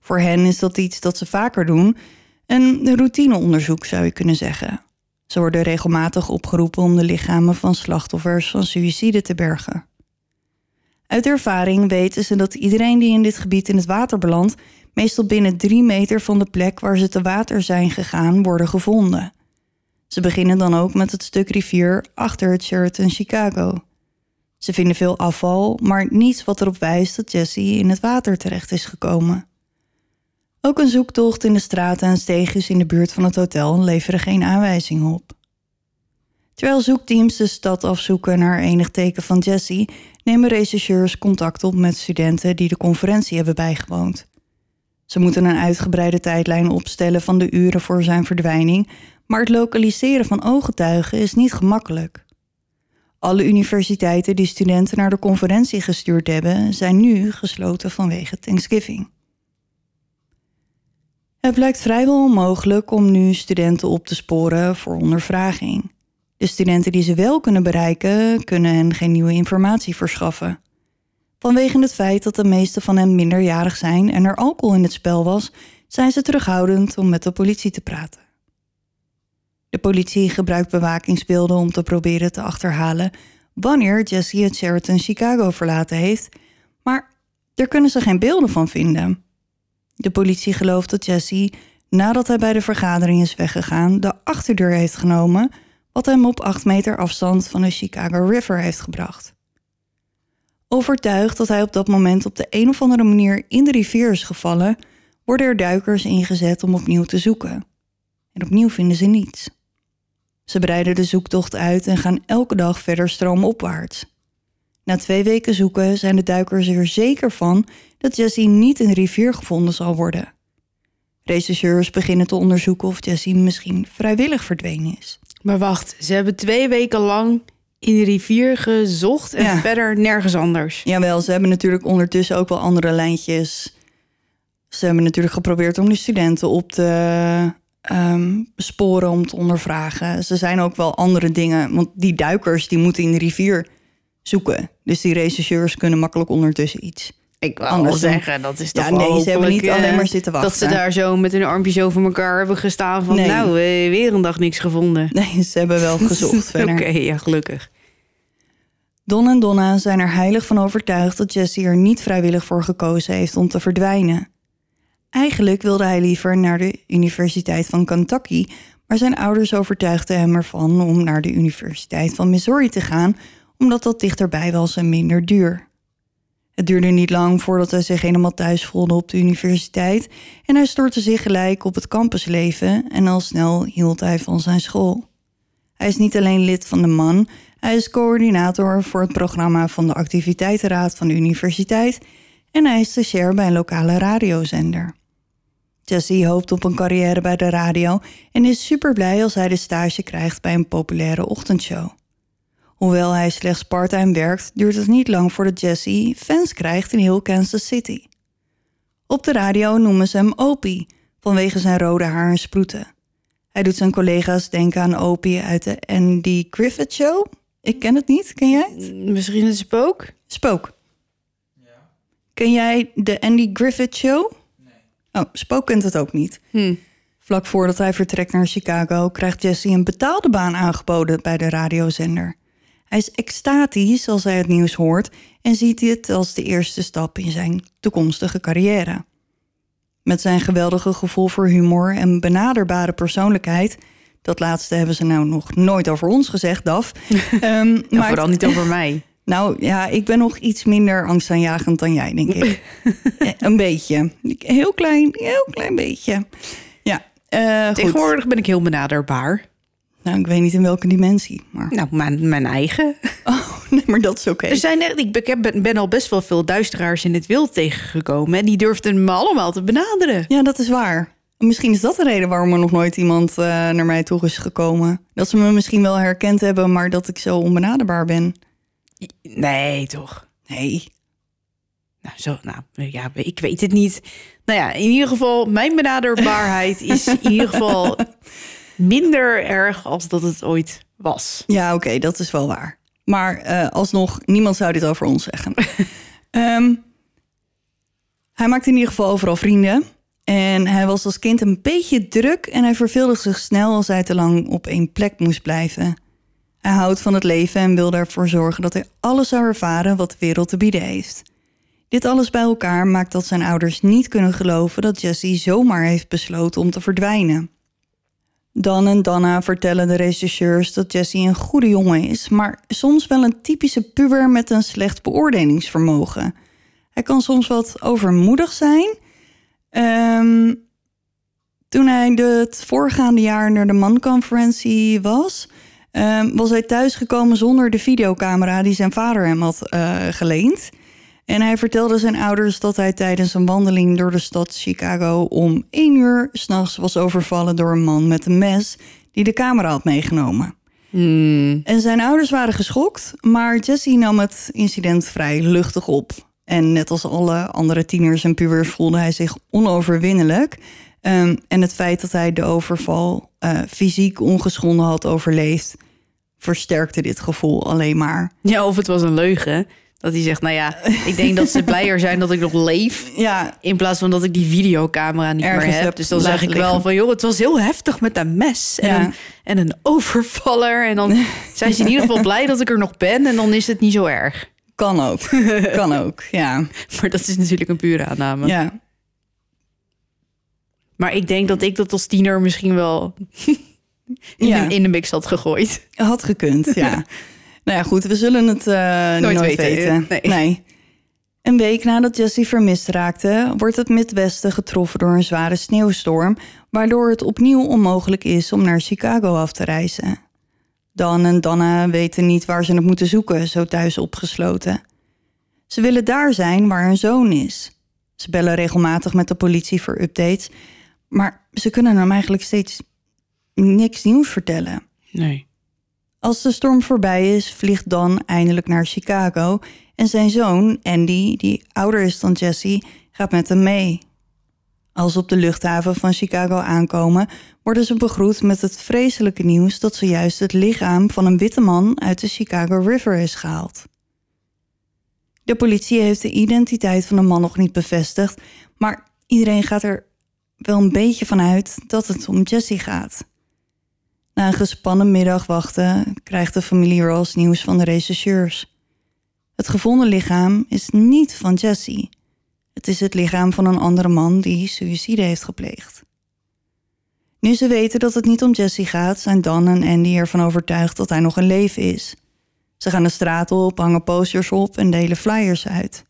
Voor hen is dat iets dat ze vaker doen, een routineonderzoek zou je kunnen zeggen. Ze worden regelmatig opgeroepen om de lichamen van slachtoffers van suïcide te bergen. Uit ervaring weten ze dat iedereen die in dit gebied in het water belandt, meestal binnen drie meter van de plek waar ze te water zijn gegaan, worden gevonden. Ze beginnen dan ook met het stuk rivier achter het Sheraton Chicago. Ze vinden veel afval, maar niets wat erop wijst dat Jesse in het water terecht is gekomen. Ook een zoektocht in de straten en steegjes in de buurt van het hotel leveren geen aanwijzingen op. Terwijl zoekteams de stad afzoeken naar enig teken van Jesse, nemen rechercheurs contact op met studenten die de conferentie hebben bijgewoond. Ze moeten een uitgebreide tijdlijn opstellen van de uren voor zijn verdwijning, maar het lokaliseren van ooggetuigen is niet gemakkelijk. Alle universiteiten die studenten naar de conferentie gestuurd hebben, zijn nu gesloten vanwege Thanksgiving. Het blijkt vrijwel onmogelijk om nu studenten op te sporen voor ondervraging. De studenten die ze wel kunnen bereiken, kunnen hen geen nieuwe informatie verschaffen. Vanwege het feit dat de meeste van hen minderjarig zijn en er alcohol in het spel was, zijn ze terughoudend om met de politie te praten. De politie gebruikt bewakingsbeelden om te proberen te achterhalen wanneer Jesse het Sheraton Chicago verlaten heeft, maar daar kunnen ze geen beelden van vinden. De politie gelooft dat Jesse, nadat hij bij de vergadering is weggegaan, de achterdeur heeft genomen, wat hem op 8 meter afstand van de Chicago River heeft gebracht. Overtuigd dat hij op dat moment op de een of andere manier in de rivier is gevallen, worden er duikers ingezet om opnieuw te zoeken. En opnieuw vinden ze niets. Ze breiden de zoektocht uit en gaan elke dag verder stroomopwaarts. Na twee weken zoeken zijn de duikers er zeker van dat Jesse niet in de rivier gevonden zal worden. Rechercheurs beginnen te onderzoeken of Jesse misschien vrijwillig verdwenen is. Maar wacht, ze hebben twee weken lang in de rivier gezocht en Ja. verder nergens anders. Jawel, ze hebben natuurlijk ondertussen ook wel andere lijntjes. Ze hebben natuurlijk geprobeerd om de studenten op te ehm, sporen, om te ondervragen. Ze zijn ook wel andere dingen, want die duikers die moeten in de rivier zoeken. Dus die rechercheurs kunnen makkelijk ondertussen iets. Ik wil Anders zeggen, dat is Ja, toch nee, wel ze hebben niet alleen eh, maar zitten wachten. Dat ze daar zo met hun armpjes over elkaar hebben gestaan van... Nee. nou, eh, weer een dag niks gevonden. Nee, ze hebben wel gezocht verder. Oké, ja, gelukkig. Don en Donna zijn er heilig van overtuigd dat Jesse er niet vrijwillig voor gekozen heeft om te verdwijnen. Eigenlijk wilde hij liever naar de Universiteit van Kentucky, maar zijn ouders overtuigden hem ervan om naar de Universiteit van Missouri te gaan, omdat dat dichterbij was en minder duur. Het duurde niet lang voordat hij zich helemaal thuis voelde op de universiteit en hij stortte zich gelijk op het campusleven en al snel hield hij van zijn school. Hij is niet alleen lid van de MAN, hij is coördinator voor het programma van de activiteitenraad van de universiteit en hij is stagiair bij een lokale radiozender. Jesse hoopt op een carrière bij de radio en is super blij als hij de stage krijgt bij een populaire ochtendshow. Hoewel hij slechts parttime werkt, duurt het niet lang voordat Jesse fans krijgt in heel Kansas City. Op de radio noemen ze hem Opie, vanwege zijn rode haar en sproeten. Hij doet zijn collega's denken aan Opie uit de Andy Griffith Show. Ik ken het niet, ken jij het? Misschien het spook? Spook. Ken jij de Andy Griffith Show? Nee. Oh, Spook kent het ook niet. Hm. Vlak voordat hij vertrekt naar Chicago krijgt Jesse een betaalde baan aangeboden bij de radiozender. Hij is extatisch als hij het nieuws hoort en ziet dit als de eerste stap in zijn toekomstige carrière. Met zijn geweldige gevoel voor humor en benaderbare persoonlijkheid, dat laatste hebben ze nou nog nooit over ons gezegd, Daf. Ehm, Nou, maar vooral niet over mij. nou ja, ik ben nog iets minder angstaanjagend dan jij, denk ik. Een beetje. Heel klein, heel klein beetje. Ja, goed. Tegenwoordig ben ik heel benaderbaar. Nou, ik weet niet in welke dimensie, maar... Nou, mijn, mijn eigen. Oh, nee, maar dat is oké. Er zijn echt, ik ben- ben, ben al best wel veel duisteraars in het wild tegengekomen. En die durfden me allemaal te benaderen. Ja, dat is waar. Misschien is dat de reden waarom er nog nooit iemand eh, naar mij toe is gekomen. Dat ze me misschien wel herkend hebben, maar dat ik zo onbenaderbaar ben. Nee, toch? Nee. Nou, zo, nou, ja, ik weet het niet. Nou ja, in ieder geval, mijn benaderbaarheid is in ieder geval minder erg als dat het ooit was. Ja, oké, dat is wel waar. Maar eh, alsnog, niemand zou dit over ons zeggen. Ehm, hij maakte in ieder geval overal vrienden. En hij was als kind een beetje druk en hij verveelde zich snel als hij te lang op één plek moest blijven. Hij houdt van het leven en wil ervoor zorgen dat hij alles zou ervaren wat de wereld te bieden heeft. Dit alles bij elkaar maakt dat zijn ouders niet kunnen geloven dat Jesse zomaar heeft besloten om te verdwijnen. Dan en Donna vertellen de rechercheurs dat Jesse een goede jongen is, maar soms wel een typische puber met een slecht beoordelingsvermogen. Hij kan soms wat overmoedig zijn. Ehm, toen hij het voorgaande jaar naar de manconferentie was, ehm, was hij thuisgekomen zonder de videocamera die zijn vader hem had eh, geleend. En hij vertelde zijn ouders dat hij tijdens een wandeling door de stad Chicago om één uur s'nachts was overvallen door een man met een mes die de camera had meegenomen. En zijn ouders waren geschokt, maar Jesse nam het incident vrij luchtig op. En net als alle andere tieners en pubers voelde hij zich onoverwinnelijk. Ehm, en het feit dat hij de overval eh, fysiek ongeschonden had overleefd, versterkte dit gevoel alleen maar. Ja, of het was een leugen. Dat hij zegt, nou ja, ik denk dat ze blijer zijn dat ik nog leef. Ja, In plaats van dat ik die videocamera niet Ergens meer heb. Dus dan zeg ik wel van, joh, het was heel heftig met een mes en, Ja. een, en een overvaller. En dan zijn ze in ieder geval blij dat ik er nog ben. En dan is het niet zo erg. kan ook. kan ook, ja. Maar dat is natuurlijk een pure aanname. ja. Maar ik denk dat ik dat als tiener misschien wel in, Ja. de, in de mix had gegooid. Had gekund, ja. Nou ja, goed, we zullen het eh, nooit, weten. weten. Nee. Een week nadat Jesse vermist raakte, wordt het Midwesten getroffen door een zware sneeuwstorm, waardoor het opnieuw onmogelijk is om naar Chicago af te reizen. Dan en Donna weten niet waar ze het moeten zoeken, zo thuis opgesloten. Ze willen daar zijn waar hun zoon is. Ze bellen regelmatig met de politie voor updates, maar ze kunnen hem eigenlijk steeds niks nieuws vertellen. Nee. Als de storm voorbij is, vliegt Dan eindelijk naar Chicago en zijn zoon, Andy, die ouder is dan Jesse, gaat met hem mee. Als ze op de luchthaven van Chicago aankomen, worden ze begroet met het vreselijke nieuws dat zojuist het lichaam van een witte man uit de Chicago River is gehaald. De politie heeft de identiteit van de man nog niet bevestigd, maar iedereen gaat er wel een beetje van uit dat het om Jesse gaat. Na een gespannen middag wachten krijgt de familie Ross nieuws van de rechercheurs. Het gevonden lichaam is niet van Jesse. Het is het lichaam van een andere man die suïcide heeft gepleegd. Nu ze weten dat het niet om Jesse gaat, zijn Dan en Andy ervan overtuigd dat hij nog in leven is. Ze gaan de straat op, hangen posters op en delen flyers uit.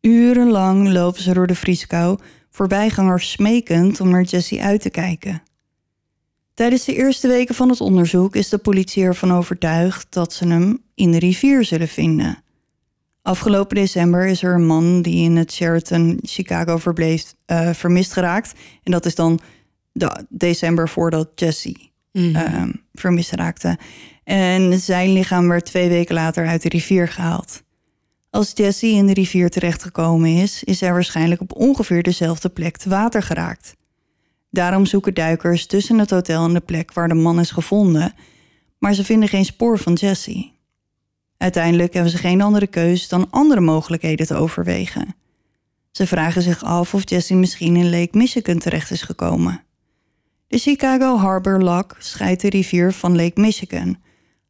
Urenlang lopen ze door de vrieskou, voorbijgangers smekend om naar Jesse uit te kijken. Tijdens de eerste weken van het onderzoek is de politie ervan overtuigd dat ze hem in de rivier zullen vinden. Afgelopen december is er een man die in het Sheraton Chicago verbleef eh, vermist geraakt. En dat is dan de december voordat Jesse ehm, vermist raakte. En zijn lichaam werd twee weken later uit de rivier gehaald. Als Jesse in de rivier terechtgekomen is, is hij waarschijnlijk op ongeveer dezelfde plek te water geraakt. Daarom zoeken duikers tussen het hotel en de plek waar de man is gevonden, maar ze vinden geen spoor van Jesse. Uiteindelijk hebben ze geen andere keus dan andere mogelijkheden te overwegen. Ze vragen zich af of Jesse misschien in Lake Michigan terecht is gekomen. De Chicago Harbor Lock scheidt de rivier van Lake Michigan.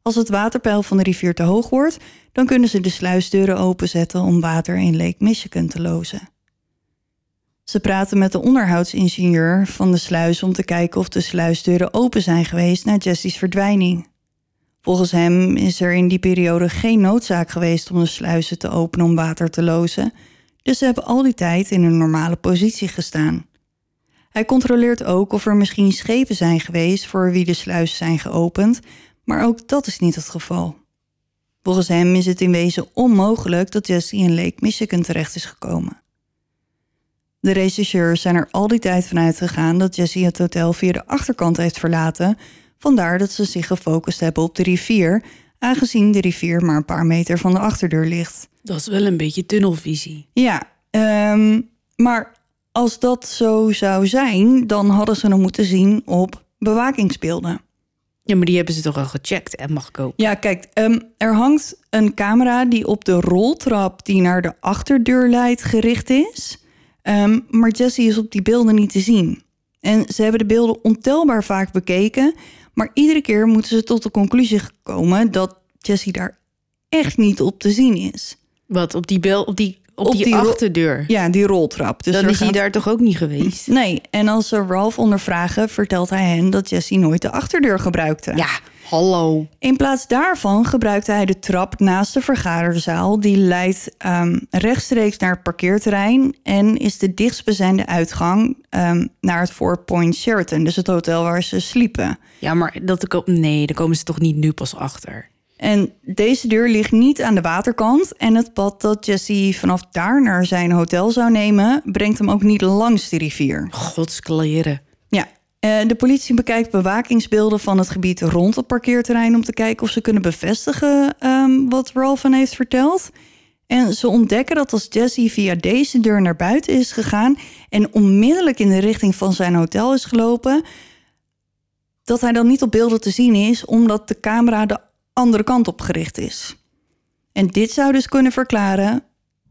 Als het waterpeil van de rivier te hoog wordt, dan kunnen ze de sluisdeuren openzetten om water in Lake Michigan te lozen. Ze praten met de onderhoudsingenieur van de sluis om te kijken of de sluisdeuren open zijn geweest na Jesse's verdwijning. Volgens hem is er in die periode geen noodzaak geweest om de sluizen te openen om water te lozen, dus ze hebben al die tijd in hun normale positie gestaan. Hij controleert ook of er misschien schepen zijn geweest voor wie de sluizen zijn geopend, maar ook dat is niet het geval. Volgens hem is het in wezen onmogelijk dat Jesse in Lake Michigan terecht is gekomen. De rechercheurs zijn er al die tijd vanuit gegaan dat Jesse het hotel via de achterkant heeft verlaten, vandaar dat ze zich gefocust hebben op de rivier, aangezien de rivier maar een paar meter van de achterdeur ligt. Dat is wel een beetje tunnelvisie. Ja, ehm, maar als dat zo zou zijn, dan hadden ze hem moeten zien op bewakingsbeelden. Ja, maar die hebben ze toch al gecheckt en mag ik ook. Ja, kijk, ehm, er hangt een camera die op de roltrap die naar de achterdeur leidt gericht is. Ehm, maar Jesse is op die beelden niet te zien. En ze hebben de beelden ontelbaar vaak bekeken, maar iedere keer moeten ze tot de conclusie komen dat Jesse daar echt niet op te zien is. Wat, op die, bel, op die, op, Op die, achterdeur? Ja, die roltrap. Dus Dan is hij daar toch ook niet geweest? Nee, en als ze Ralph ondervragen, vertelt hij hen dat Jesse nooit de achterdeur gebruikte. Ja, hallo. In plaats daarvan gebruikte hij de trap naast de vergaderzaal. Die leidt ehm, rechtstreeks naar het parkeerterrein en is de dichtstbijzijnde uitgang ehm, naar het Four Point Sheraton, dus het hotel waar ze sliepen. Ja, maar dat, nee, daar komen ze toch niet nu pas achter. En deze deur ligt niet aan de waterkant. En het pad dat Jesse vanaf daar naar zijn hotel zou nemen, brengt hem ook niet langs de rivier. Godskleren. Ja, de politie bekijkt bewakingsbeelden van het gebied rond het parkeerterrein om te kijken of ze kunnen bevestigen ehm, wat Ralph heeft verteld. En ze ontdekken dat als Jesse via deze deur naar buiten is gegaan en onmiddellijk in de richting van zijn hotel is gelopen, dat hij dan niet op beelden te zien is, omdat de camera de andere kant op gericht is. En dit zou dus kunnen verklaren.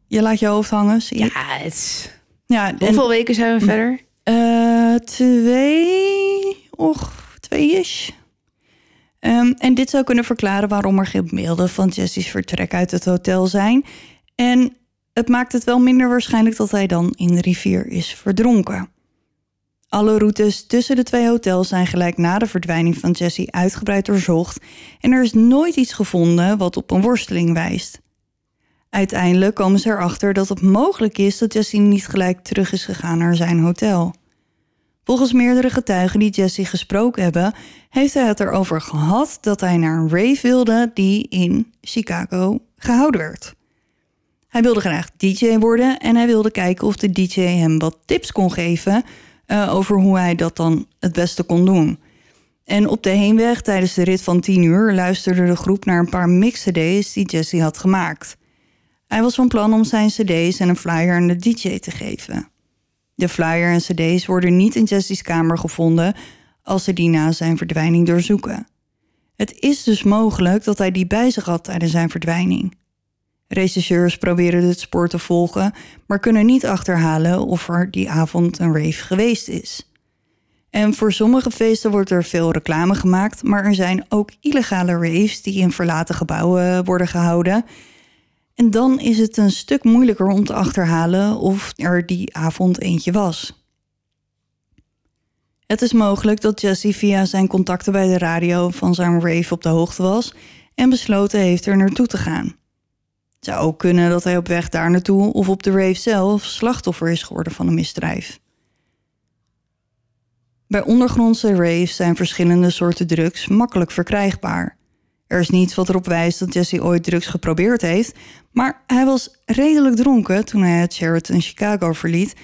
Je laat je hoofd hangen. zie Ja, het ja en- Hoeveel weken zijn we verder? Eh, twee, och, twee-ish. Ehm, en dit zou kunnen verklaren waarom er geen beelden van Jesse's vertrek uit het hotel zijn. En het maakt het wel minder waarschijnlijk dat hij dan in de rivier is verdronken. Alle routes tussen de twee hotels zijn gelijk na de verdwijning van Jesse uitgebreid doorzocht en er is nooit iets gevonden wat op een worsteling wijst. Uiteindelijk komen ze erachter dat het mogelijk is dat Jesse niet gelijk terug is gegaan naar zijn hotel. Volgens meerdere getuigen die Jesse gesproken hebben, heeft hij het erover gehad dat hij naar een rave wilde die in Chicago gehouden werd. Hij wilde graag DJ worden en hij wilde kijken of de DJ hem wat tips kon geven eh, over hoe hij dat dan het beste kon doen. En op de heenweg tijdens de rit van 10 uur luisterde de groep naar een paar mix-CD's die Jesse had gemaakt. Hij was van plan om zijn CD's en een flyer aan de DJ te geven. De flyer en CD's worden niet in Jesse's kamer gevonden als ze die na zijn verdwijning doorzoeken. Het is dus mogelijk dat hij die bij zich had tijdens zijn verdwijning. Rechercheurs proberen het spoor te volgen, maar kunnen niet achterhalen of er die avond een rave geweest is. En voor sommige feesten wordt er veel reclame gemaakt, maar er zijn ook illegale raves die in verlaten gebouwen worden gehouden. En dan is het een stuk moeilijker om te achterhalen of er die avond eentje was. Het is mogelijk dat Jesse via zijn contacten bij de radio van zijn rave op de hoogte was en besloten heeft er naartoe te gaan. Het zou ook kunnen dat hij op weg daar naartoe of op de rave zelf slachtoffer is geworden van een misdrijf. Bij ondergrondse raves zijn verschillende soorten drugs makkelijk verkrijgbaar. Er is niets wat erop wijst dat Jesse ooit drugs geprobeerd heeft, maar hij was redelijk dronken toen hij het Sheraton Chicago verliet.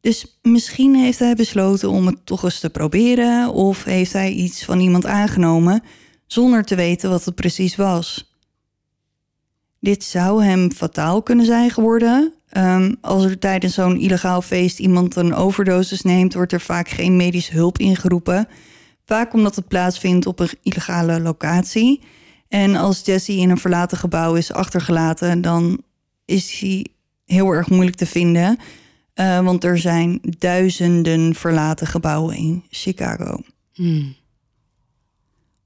Dus misschien heeft hij besloten om het toch eens te proberen of heeft hij iets van iemand aangenomen zonder te weten wat het precies was. Dit zou hem fataal kunnen zijn geworden. Ehm, als er tijdens zo'n illegaal feest iemand een overdosis neemt, wordt er vaak geen medische hulp ingeroepen. Vaak omdat het plaatsvindt op een illegale locatie. En als Jesse in een verlaten gebouw is achtergelaten, dan is hij heel erg moeilijk te vinden. Eh, want er zijn duizenden verlaten gebouwen in Chicago. Hmm.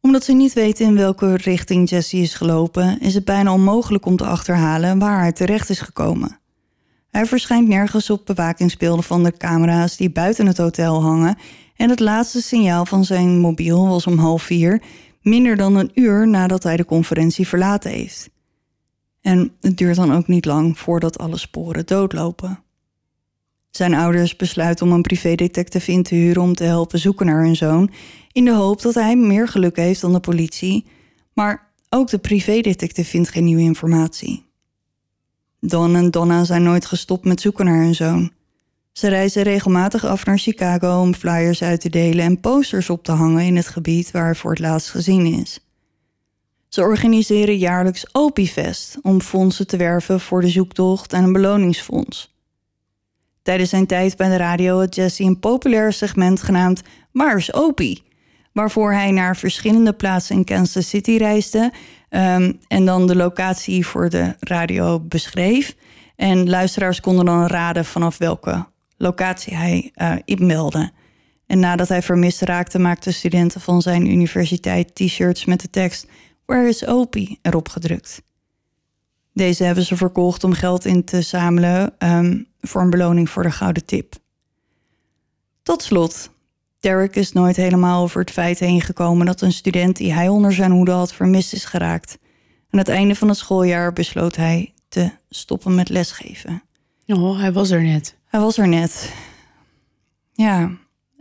Omdat ze niet weten in welke richting Jesse is gelopen, is het bijna onmogelijk om te achterhalen waar hij terecht is gekomen. Hij verschijnt nergens op bewakingsbeelden van de camera's die buiten het hotel hangen. En het laatste signaal van zijn mobiel was om half vier, minder dan een uur nadat hij de conferentie verlaten heeft. En het duurt dan ook niet lang voordat alle sporen doodlopen. Zijn ouders besluiten om een privédetective in te huren om te helpen zoeken naar hun zoon, in de hoop dat hij meer geluk heeft dan de politie. Maar ook de privédetective vindt geen nieuwe informatie. Don en Donna zijn nooit gestopt met zoeken naar hun zoon. Ze reizen regelmatig af naar Chicago om flyers uit te delen en posters op te hangen in het gebied waar hij voor het laatst gezien is. Ze organiseren jaarlijks Opiefest om fondsen te werven voor de zoektocht en een beloningsfonds. Tijdens zijn tijd bij de radio had Jesse een populair segment genaamd Waar is Opie? Waarvoor hij naar verschillende plaatsen in Kansas City reisde ehm, en dan de locatie voor de radio beschreef. En luisteraars konden dan raden vanaf welke locatie hij uh. En nadat hij vermist raakte, maakten studenten van zijn universiteit t-shirts met de tekst Where is Opie erop gedrukt. Deze hebben ze verkocht om geld in te zamelen um, voor een beloning voor de gouden tip. Tot slot, Derek is nooit helemaal over het feit heen gekomen dat een student die hij onder zijn hoede had vermist is geraakt. Aan het einde van het schooljaar besloot hij te stoppen met lesgeven. Oh, hij was er net. Hij was er net. Ja,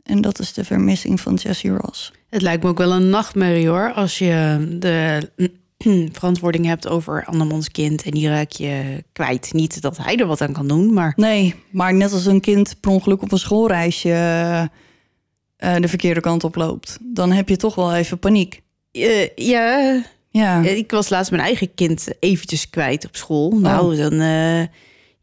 en dat is de vermissing van Jesse Ross. Het lijkt me ook wel een nachtmerrie hoor, als je de verantwoording hebt over andermans kind en die raak je kwijt. Niet dat hij er wat aan kan doen, maar... Nee, maar net als een kind per ongeluk op een schoolreisje uh, de verkeerde kant op loopt, dan heb je toch wel even paniek. Uh, ja. ja, ik was laatst mijn eigen kind eventjes kwijt op school. Nou, oh. dan... Uh,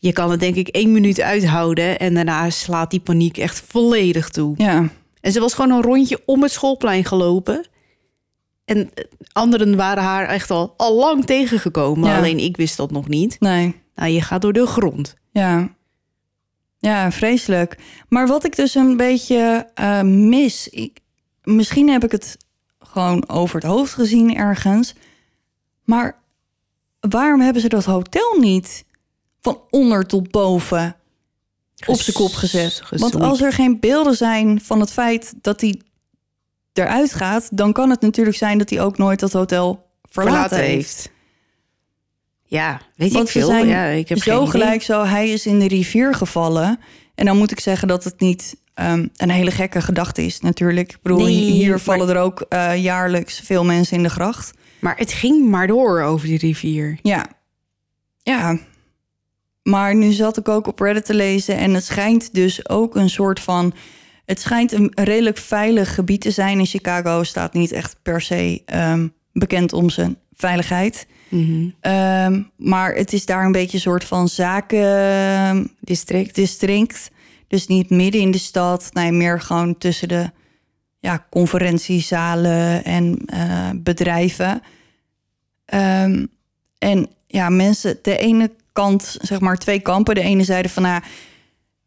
je kan het denk ik één minuut uithouden en daarna slaat die paniek echt volledig toe. Ja. En ze was gewoon een rondje om het schoolplein gelopen. En anderen waren haar echt al, al lang tegengekomen. Alleen ik wist dat nog niet. Nee. Nou, je gaat door de grond. Ja. Ja, vreselijk. Maar wat ik dus een beetje uh, mis... Ik, misschien heb ik het gewoon over het hoofd gezien ergens. Maar waarom hebben ze dat hotel niet van onder tot boven op zijn kop gezet? Want als er geen beelden zijn van het feit dat hij eruit gaat, dan kan het natuurlijk zijn dat hij ook nooit dat hotel verlaten, heeft. Ja, weet Want ik veel. Zijn ja, ik heb zo gelijk zo, hij is in de rivier gevallen. En dan moet ik zeggen dat het niet um, een hele gekke gedachte is natuurlijk. Ik bedoel, nee, hier vallen er ook uh, jaarlijks veel mensen in de gracht. Maar het ging maar door over die rivier. Ja, ja. Maar nu zat ik ook op Reddit te lezen en het schijnt dus ook een soort van het schijnt een redelijk veilig gebied te zijn. In Chicago staat niet echt per se um, bekend om zijn veiligheid. Mm -hmm. um, maar het is daar een beetje een soort van zakendistrict. District. Dus niet midden in de stad. Nee, meer gewoon tussen de ja, conferentiezalen en uh, bedrijven. Um, en ja, mensen, de ene kant, zeg maar twee kampen. De ene zeiden van, nou,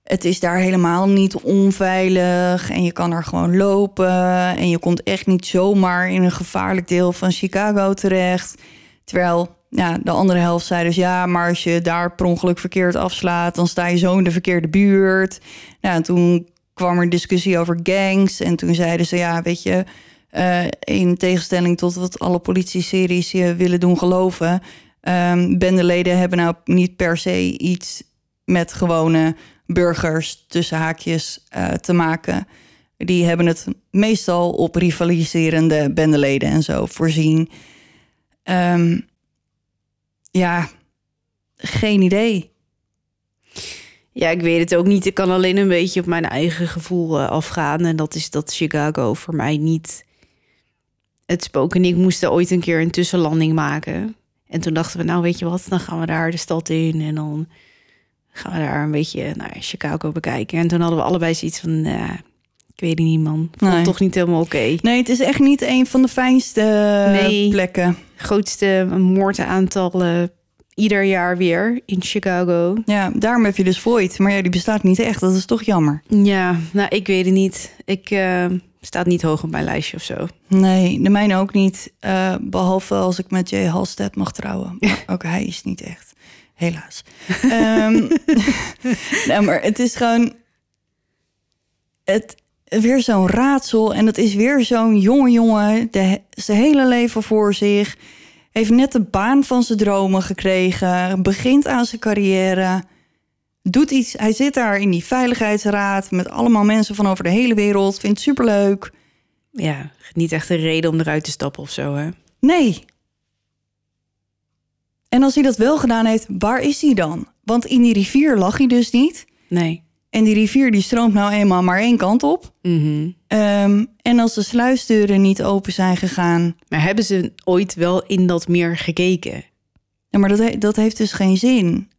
het is daar helemaal niet onveilig en je kan er gewoon lopen en je komt echt niet zomaar in een gevaarlijk deel van Chicago terecht. Terwijl ja, de andere helft zei dus ja, maar als je daar per ongeluk verkeerd afslaat, dan sta je zo in de verkeerde buurt. Nou, toen kwam er discussie over gangs en toen zeiden ze ja, weet je, uh, in tegenstelling tot wat alle politie-series je willen doen geloven, um, bendeleden hebben nou niet per se iets met gewone burgers tussen haakjes uh, te maken. Die hebben het meestal op rivaliserende bendeleden en zo voorzien. Um, ja, geen idee. Ja, ik weet het ook niet. Ik kan alleen een beetje op mijn eigen gevoel uh, afgaan. En dat is dat Chicago voor mij niet het spook. En ik moest ooit een keer een tussenlanding maken. En toen dachten we, nou weet je wat, dan gaan we daar de stad in. En dan gaan we daar een beetje naar Chicago bekijken. En toen hadden we allebei zoiets van, uh, ik weet niet man, vond nee. toch niet helemaal oké. Nee, het is echt niet een van de fijnste nee, plekken. Grootste moordaantal uh, ieder jaar weer in Chicago. Ja, daarom heb je dus Void. Maar ja, die bestaat niet echt. Dat is toch jammer. Ja, nou, ik weet het niet. Ik uh, staat niet hoog op mijn lijstje of zo. Nee, de mijne ook niet. Uh, behalve als ik met Jay Halstead mag trouwen. Maar ook hij is niet echt. Helaas. um, nou, maar het is gewoon... Het, weer zo'n raadsel. En dat is weer zo'n jonge jongen. De, zijn hele leven voor zich. Heeft net de baan van zijn dromen gekregen. Begint aan zijn carrière. Doet iets. Hij zit daar in die veiligheidsraad met allemaal mensen van over de hele wereld. Vindt het superleuk. Ja, niet echt een reden om eruit te stappen of zo, hè? Nee. En als hij dat wel gedaan heeft, waar is hij dan? Want in die rivier lag hij dus niet. Nee. En die rivier die stroomt nou eenmaal maar één kant op. Mhm. Ehm, en als de sluisdeuren niet open zijn gegaan... Maar hebben ze ooit wel in dat meer gekeken? Ja, maar dat, he- dat heeft dus geen zin.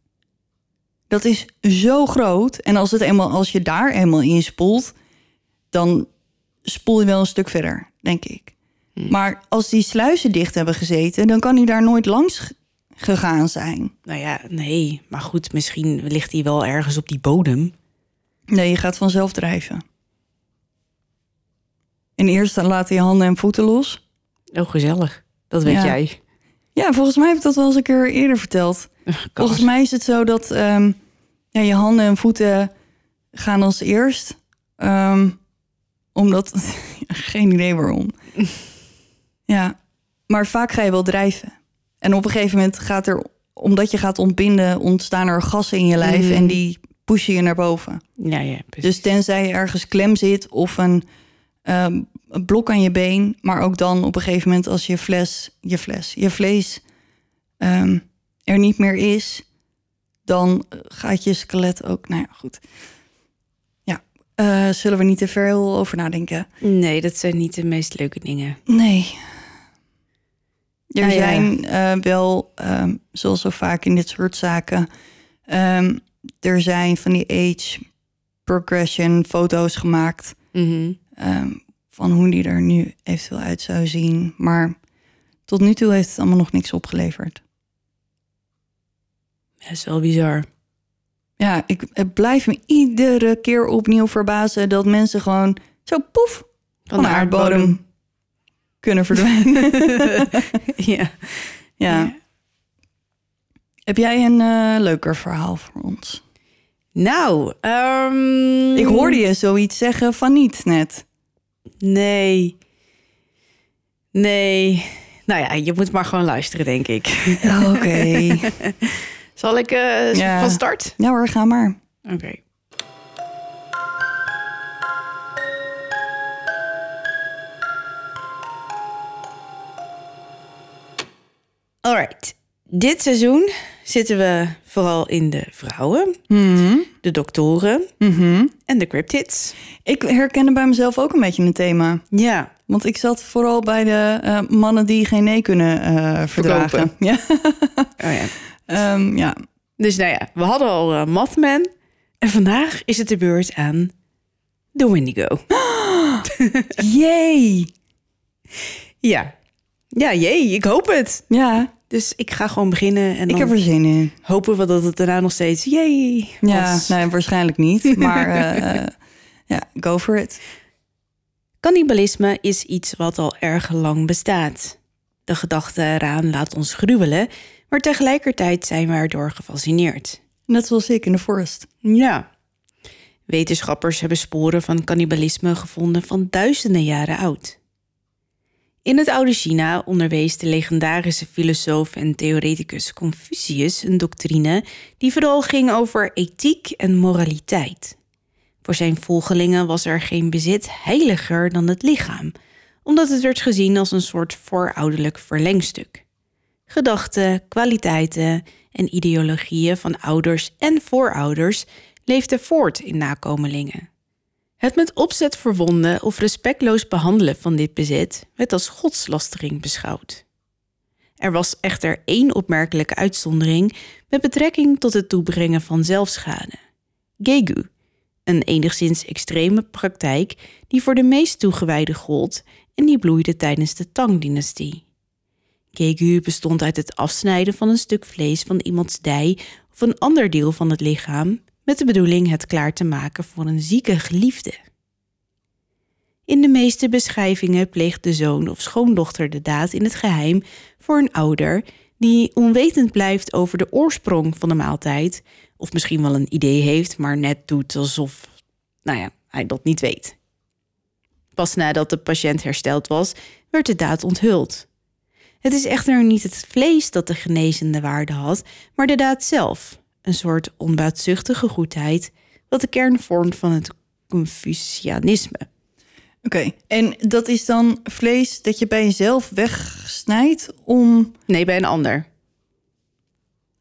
Dat is zo groot. En als, het eenmaal, als je daar eenmaal in spoelt... dan spoel je wel een stuk verder, denk ik. Maar als die sluizen dicht hebben gezeten... dan kan hij daar nooit langs gegaan zijn. Nou ja, nee. Maar goed, misschien ligt hij wel ergens op die bodem. Nee, je gaat vanzelf drijven. En eerst dan laat hij je handen en voeten los. Oh, gezellig. Dat weet Ja. jij. Ja, volgens mij heb ik dat wel eens een keer eerder verteld. Volgens mij is het zo dat ehm, ja, je handen en voeten gaan als eerst. Ehm, omdat, geen idee waarom. ja, maar vaak ga je wel drijven. En op een gegeven moment gaat er, omdat je gaat ontbinden, ontstaan er gassen in je lijf Mhm. en die pushen je naar boven. Ja, ja, precies. Dus tenzij je ergens klem zit of een, ehm, een blok aan je been, maar ook dan op een gegeven moment als je fles, je fles, je vlees ehm, er niet meer is, dan gaat je skelet ook. Nou ja, goed. Ja, eh, zullen we niet te veel over nadenken? Nee, dat zijn niet de meest leuke dingen. Nee. Er Nou ja. zijn eh, wel, ehm, zoals zo vaak in dit soort zaken, ehm, er zijn van die age progression foto's gemaakt Mhm. Van hoe die er nu eventueel uit zou zien. Maar tot nu toe heeft het allemaal nog niks opgeleverd. Dat is wel bizar. Ja, ik, het blijft me iedere keer opnieuw verbazen dat mensen gewoon zo poef van, de aardbodem kunnen verdwijnen. ja. ja. Heb jij een eh, leuker verhaal voor ons? Nou, ehm, Ik hoorde je zoiets zeggen van niet net. Nee. Nee. Nou ja, je moet maar gewoon luisteren, denk ik. Oké. Zal ik eh, Ja. van start? ja hoor, ga maar. Oké. Alright. Dit seizoen zitten we vooral in de vrouwen, Mhm. de doktoren Mhm. en de cryptids. Ik herkende bij mezelf ook een beetje een thema. Ja. Want ik zat vooral bij de eh, mannen die geen nee kunnen eh, verdragen. Ja. Oh ja. Ehm, ja. Dus nou ja, we hadden al eh, Mothman. En vandaag is het de beurt aan de Wendigo. Jee. Ja. Ja, jee, ik hoop het. Ja, Dus ik ga gewoon beginnen en ik dan heb er zin in. hopen we dat het daarna nog steeds jee Ja, was. nee, waarschijnlijk niet. Maar eh, eh, ja, go for it. Cannibalisme is iets wat al erg lang bestaat. De gedachte eraan laat ons gruwelen, maar tegelijkertijd zijn we erdoor gefascineerd. Net zoals ik in de forest. Ja. Wetenschappers hebben sporen van cannibalisme gevonden van duizenden jaren oud. In het oude China onderwees de legendarische filosoof en theoreticus Confucius een doctrine die vooral ging over ethiek en moraliteit. Voor zijn volgelingen was er geen bezit heiliger dan het lichaam, omdat het werd gezien als een soort voorouderlijk verlengstuk. Gedachten, kwaliteiten en ideologieën van ouders en voorouders leefden voort in nakomelingen. Het met opzet verwonden of respectloos behandelen van dit bezit werd als godslastering beschouwd. Er was echter één opmerkelijke uitzondering met betrekking tot het toebrengen van zelfschade. Gegu, een enigszins extreme praktijk die voor de meest toegewijden gold en die bloeide tijdens de Tang-dynastie. Gegu bestond uit het afsnijden van een stuk vlees van iemands dij of een ander deel van het lichaam met de bedoeling het klaar te maken voor een zieke geliefde. In de meeste beschrijvingen pleegt de zoon of schoondochter de daad in het geheim voor een ouder die onwetend blijft over de oorsprong van de maaltijd, of misschien wel een idee heeft, maar net doet alsof, nou ja, hij dat niet weet. Pas nadat de patiënt hersteld was, werd de daad onthuld. Het is echter niet het vlees dat de genezende waarde had, maar de daad zelf, een soort onbaatzuchtige goedheid, wat de kern vormt van het Confucianisme. Oké, en dat is dan vlees dat je bij jezelf wegsnijdt om... Nee, bij een ander.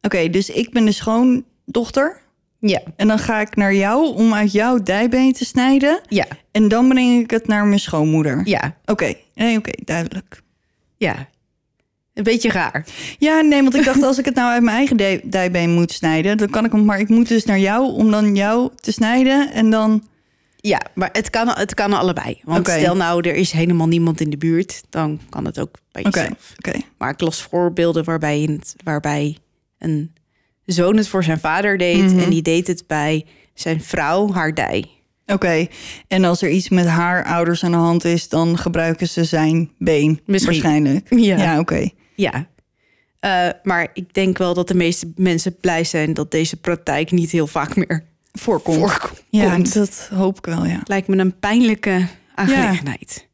Oké, dus ik ben de schoondochter Ja, en dan ga ik naar jou om uit jouw dijbeen te snijden. ja, En dan breng ik het naar mijn schoonmoeder. ja, Oké, nee, oké, duidelijk. ja. Een beetje raar. Ja, nee, want ik dacht als ik het nou uit mijn eigen dij- dijbeen moet snijden, dan kan ik hem, maar ik moet dus naar jou om dan jou te snijden en dan. Ja, maar het kan, het kan allebei. Want stel nou, er is helemaal niemand in de buurt, dan kan het ook bij jezelf. oké. Maar ik las voorbeelden waarbij, het, waarbij een zoon het voor zijn vader deed Mhm. en die deed het bij zijn vrouw, haar dij. Oké, en als er iets met haar ouders aan de hand is, dan gebruiken ze zijn been. Misschien. Waarschijnlijk. Ja. Ja, oké. Ja. Eh, maar ik denk wel dat de meeste mensen blij zijn dat deze praktijk niet heel vaak meer Voorkomt. voorkomt. Ja, dat hoop ik wel, ja. Lijkt me een pijnlijke aangelegenheid.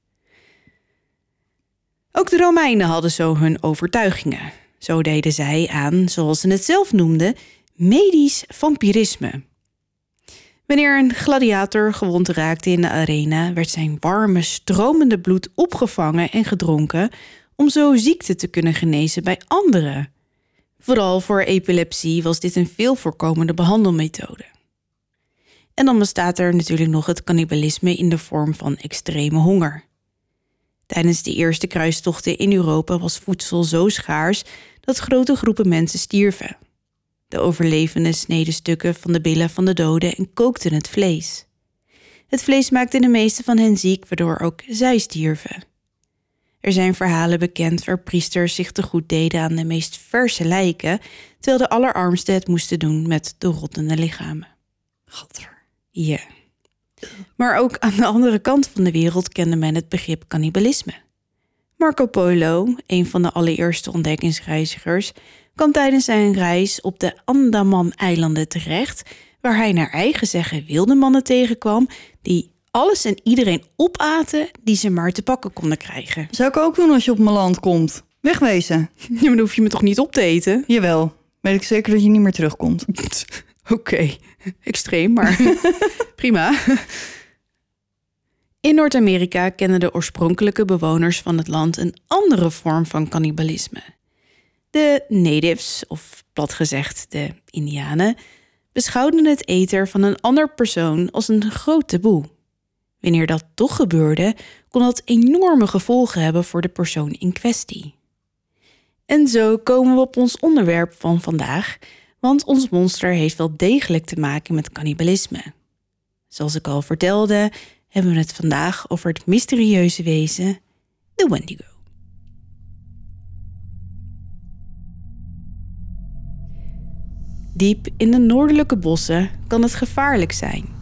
Ook de Romeinen hadden zo hun overtuigingen. Zo deden zij aan, zoals ze het zelf noemden, medisch vampirisme. Wanneer een gladiator gewond raakte in de arena, werd zijn warme, stromende bloed opgevangen en gedronken om zo ziekte te kunnen genezen bij anderen. Vooral voor epilepsie was dit een veel voorkomende behandelmethode. En dan bestaat er natuurlijk nog het cannibalisme in de vorm van extreme honger. Tijdens de eerste kruistochten in Europa was voedsel zo schaars dat grote groepen mensen stierven. De overlevenden sneden stukken van de billen van de doden en kookten het vlees. Het vlees maakte de meeste van hen ziek, waardoor ook zij stierven. Er zijn verhalen bekend waar priesters zich te goed deden aan de meest verse lijken, terwijl de allerarmsten het moesten doen met de rottende lichamen. Gadver. Ja. Maar ook aan de andere kant van de wereld kende men het begrip cannibalisme. Marco Polo, een van de allereerste ontdekkingsreizigers, kwam tijdens zijn reis op de Andaman-eilanden terecht, waar hij naar eigen zeggen wilde mannen tegenkwam die alles en iedereen opaten die ze maar te pakken konden krijgen. Zou ik ook doen als je op mijn land komt? Wegwezen. Ja, maar dan hoef je me toch niet op te eten? Jawel. Weet ik zeker dat je niet meer terugkomt. Oké, extreem, maar prima. In Noord-Amerika kennen de oorspronkelijke bewoners van het land een andere vorm van cannibalisme. De natives, of plat gezegd de Indianen, beschouwden het eten van een ander persoon als een groot taboe. Wanneer dat toch gebeurde, kon dat enorme gevolgen hebben voor de persoon in kwestie. En zo komen we op ons onderwerp van vandaag, want ons monster heeft wel degelijk te maken met cannibalisme. Zoals ik al vertelde, hebben we het vandaag over het mysterieuze wezen, de Wendigo. Diep in de noordelijke bossen kan het gevaarlijk zijn.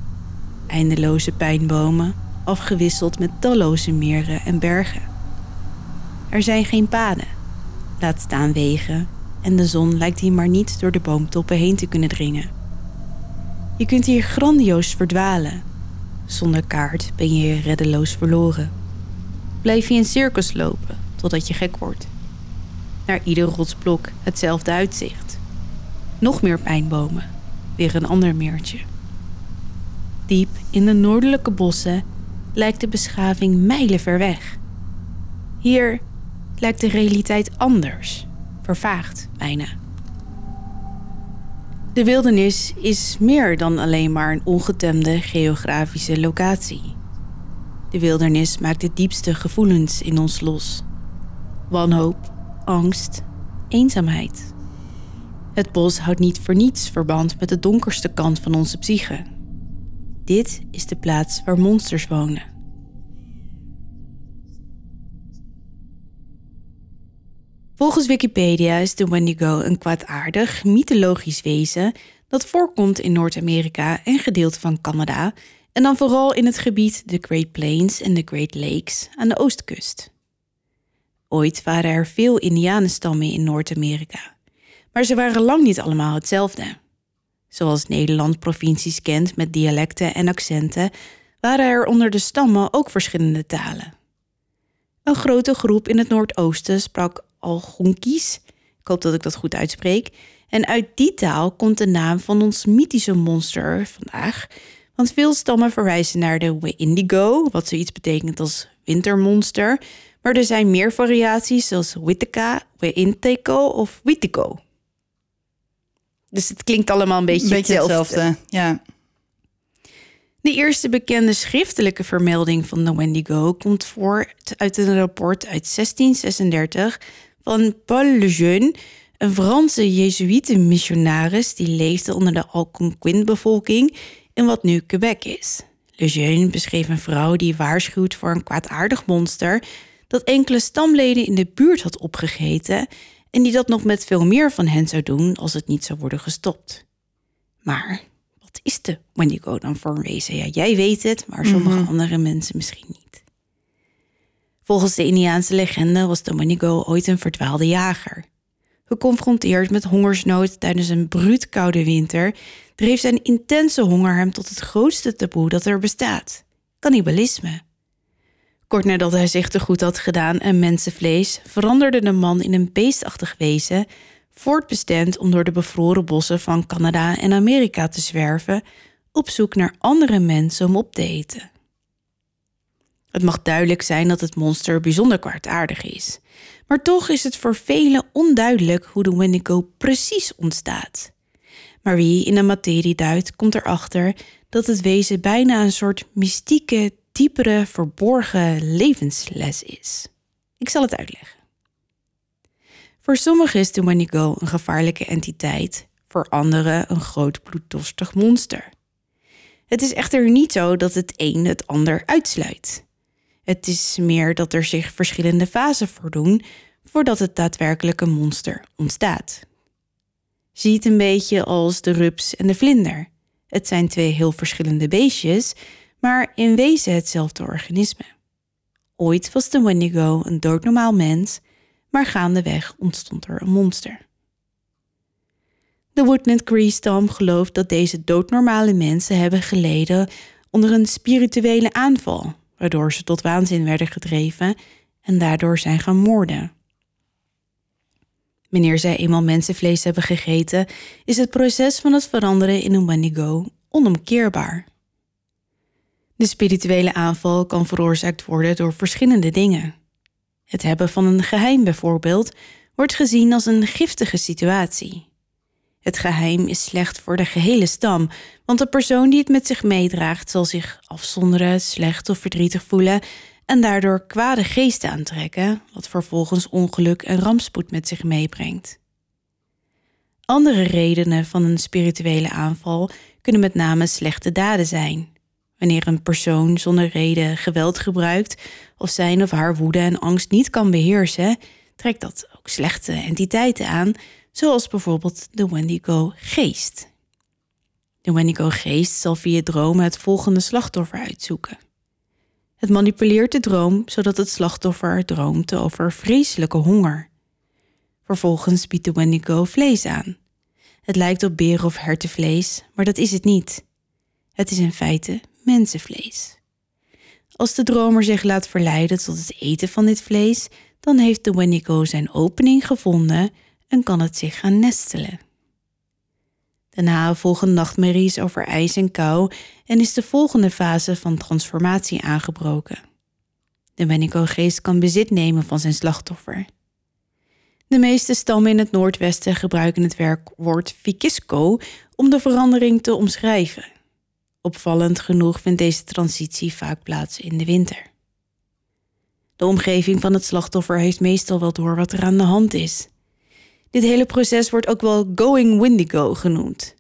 Eindeloze pijnbomen, afgewisseld met talloze meren en bergen. Er zijn geen paden, laat staan wegen, en de zon lijkt hier maar niet door de boomtoppen heen te kunnen dringen. Je kunt hier grandioos verdwalen. Zonder kaart ben je reddeloos verloren. Blijf je in circus lopen totdat je gek wordt. Naar ieder rotsblok hetzelfde uitzicht. Nog meer pijnbomen, weer een ander meertje. Diep in de noordelijke bossen lijkt de beschaving mijlenver weg. Hier lijkt de realiteit anders, vervaagd bijna. De wildernis is meer dan alleen maar een ongetemde geografische locatie. De wildernis maakt de diepste gevoelens in ons los: wanhoop, angst, eenzaamheid. Het bos houdt niet voor niets verband met de donkerste kant van onze psyche. Dit is de plaats waar monsters wonen. Volgens Wikipedia is de Wendigo een kwaadaardig, mythologisch wezen dat voorkomt in Noord-Amerika en gedeelten van Canada en dan vooral in het gebied de Great Plains en de Great Lakes aan de oostkust. Ooit waren er veel Indianenstammen in Noord-Amerika, maar ze waren lang niet allemaal hetzelfde. Zoals Nederland provincies kent met dialecten en accenten, waren er onder de stammen ook verschillende talen. Een grote groep in het Noordoosten sprak Algonquisch, ik hoop dat ik dat goed uitspreek, En uit die taal komt de naam van ons mythische monster vandaag. Want veel stammen verwijzen naar de We-Indigo, wat zoiets betekent als wintermonster. Maar er zijn meer variaties zoals Wittica, We-Inteko of Witico. Dus het klinkt allemaal een beetje, Beetje hetzelfde. hetzelfde, ja. De eerste bekende schriftelijke vermelding van de Wendigo komt voort uit een rapport uit 1636 van Paul Lejeune, een Franse Jezuïetenmissionaris die leefde onder de Algonquin-bevolking in wat nu Quebec is. Lejeune beschreef een vrouw die waarschuwt voor een kwaadaardig monster dat enkele stamleden in de buurt had opgegeten en die dat nog met veel meer van hen zou doen als het niet zou worden gestopt. Maar wat is de Wendigo dan voor een wezen? Ja, jij weet het, maar sommige andere mensen misschien niet. Volgens de Indiaanse legende was de Wendigo ooit een verdwaalde jager. Geconfronteerd met hongersnood tijdens een bruut koude winter, dreef zijn intense honger hem tot het grootste taboe dat er bestaat: cannibalisme. Kort nadat hij zich te goed had gedaan aan mensenvlees, veranderde de man in een beestachtig wezen, voortbestemd om door de bevroren bossen van Canada en Amerika te zwerven, op zoek naar andere mensen om op te eten. Het mag duidelijk zijn dat het monster bijzonder kwaadaardig is, maar toch is het voor velen onduidelijk hoe de Wendigo precies ontstaat. Maar wie in de materie duidt, komt erachter dat het wezen bijna een soort mystieke, diepere, verborgen levensles is. Ik zal het uitleggen. Voor sommigen is Wendigo een gevaarlijke entiteit, voor anderen een groot bloeddorstig monster. Het is echter niet zo dat het een het ander uitsluit. Het is meer dat er zich verschillende fasen voordoen voordat het daadwerkelijke monster ontstaat. Zie het een beetje als de rups en de vlinder. Het zijn twee heel verschillende beestjes, maar in wezen hetzelfde organisme. Ooit was de Wendigo een doodnormaal mens, maar gaandeweg ontstond er een monster. De Woodland Cree-stam gelooft dat deze doodnormale mensen hebben geleden onder een spirituele aanval, waardoor ze tot waanzin werden gedreven en daardoor zijn gaan moorden. Wanneer zij eenmaal mensenvlees hebben gegeten, is het proces van het veranderen in een Wendigo onomkeerbaar. De spirituele aanval kan veroorzaakt worden door verschillende dingen. Het hebben van een geheim bijvoorbeeld wordt gezien als een giftige situatie. Het geheim is slecht voor de gehele stam, want de persoon die het met zich meedraagt zal zich afzonderen, slecht of verdrietig voelen en daardoor kwade geesten aantrekken, wat vervolgens ongeluk en rampspoed met zich meebrengt. Andere redenen van een spirituele aanval kunnen met name slechte daden zijn. Wanneer een persoon zonder reden geweld gebruikt of zijn of haar woede en angst niet kan beheersen, trekt dat ook slechte entiteiten aan, zoals bijvoorbeeld de Wendigo-geest. De Wendigo-geest zal via dromen het volgende slachtoffer uitzoeken. Het manipuleert de droom zodat het slachtoffer droomt over vreselijke honger. Vervolgens biedt de Wendigo vlees aan. Het lijkt op beren- of hertenvlees, maar dat is het niet. Het is in feite mensenvlees. Als de dromer zich laat verleiden tot het eten van dit vlees, dan heeft de Wendigo zijn opening gevonden en kan het zich gaan nestelen. Daarna volgen nachtmerries over ijs en kou en is de volgende fase van transformatie aangebroken. De Wendigo-geest kan bezit nemen van zijn slachtoffer. De meeste stammen in het Noordwesten gebruiken het werkwoord Fikisco om de verandering te omschrijven. Opvallend genoeg vindt deze transitie vaak plaats in de winter. De omgeving van het slachtoffer heeft meestal wel door wat er aan de hand is. Dit hele proces wordt ook wel going windigo genoemd.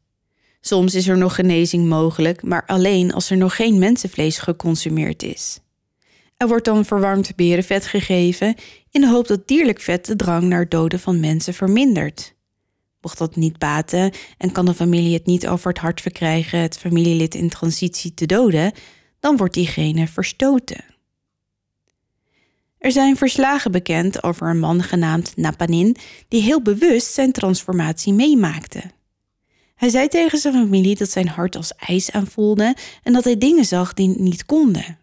Soms is er nog genezing mogelijk, maar alleen als er nog geen mensenvlees geconsumeerd is. Er wordt dan verwarmd berenvet gegeven in de hoop dat dierlijk vet de drang naar doden van mensen vermindert. Mocht dat niet baten en kan de familie het niet over het hart verkrijgen het familielid in transitie te doden, dan wordt diegene verstoten. Er zijn verslagen bekend over een man genaamd Napanin die heel bewust zijn transformatie meemaakte. Hij zei tegen zijn familie dat zijn hart als ijs aanvoelde en dat hij dingen zag die niet konden.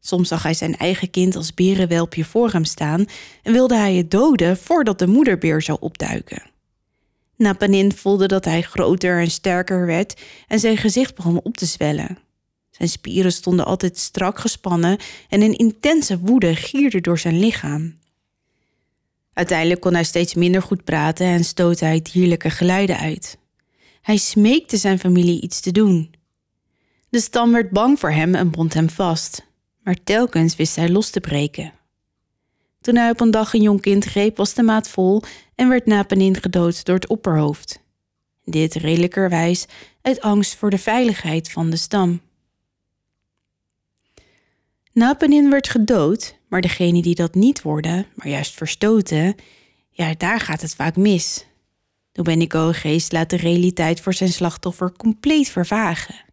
Soms zag hij zijn eigen kind als berenwelpje voor hem staan en wilde hij het doden voordat de moederbeer zou opduiken. Napanin voelde dat hij groter en sterker werd en zijn gezicht begon op te zwellen. Zijn spieren stonden altijd strak gespannen en een intense woede gierde door zijn lichaam. Uiteindelijk kon hij steeds minder goed praten en stootte hij dierlijke geluiden uit. Hij smeekte zijn familie iets te doen. De stam werd bang voor hem en bond hem vast, maar telkens wist hij los te breken. Toen hij op een dag een jong kind greep, was de maat vol en werd Napenin gedood door het opperhoofd. Dit redelijkerwijs uit angst voor de veiligheid van de stam. Napenin werd gedood, maar degene die dat niet worden, maar juist verstoten, ja, daar gaat het vaak mis. De Wendigo-geest laat de realiteit voor zijn slachtoffer compleet vervagen.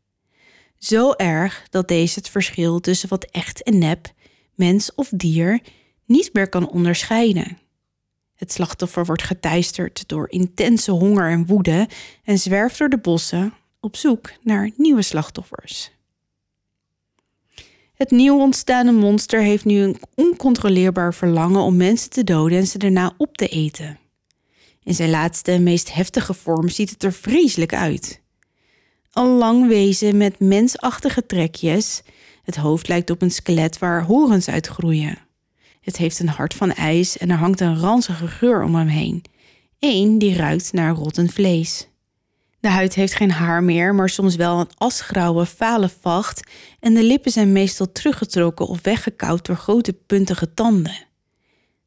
Zo erg dat deze het verschil tussen wat echt en nep, mens of dier, niet meer kan onderscheiden. Het slachtoffer wordt geteisterd door intense honger en woede en zwerft door de bossen op zoek naar nieuwe slachtoffers. Het nieuw ontstaande monster heeft nu een oncontroleerbaar verlangen om mensen te doden en ze daarna op te eten. In zijn laatste en meest heftige vorm ziet het er vreselijk uit. Een lang wezen met mensachtige trekjes. Het hoofd lijkt op een skelet waar horens uit groeien. Het heeft een hart van ijs en er hangt een ranzige geur om hem heen. Eén die ruikt naar rottend vlees. De huid heeft geen haar meer, maar soms wel een asgrauwe, vale vacht en de lippen zijn meestal teruggetrokken of weggekauwd door grote puntige tanden.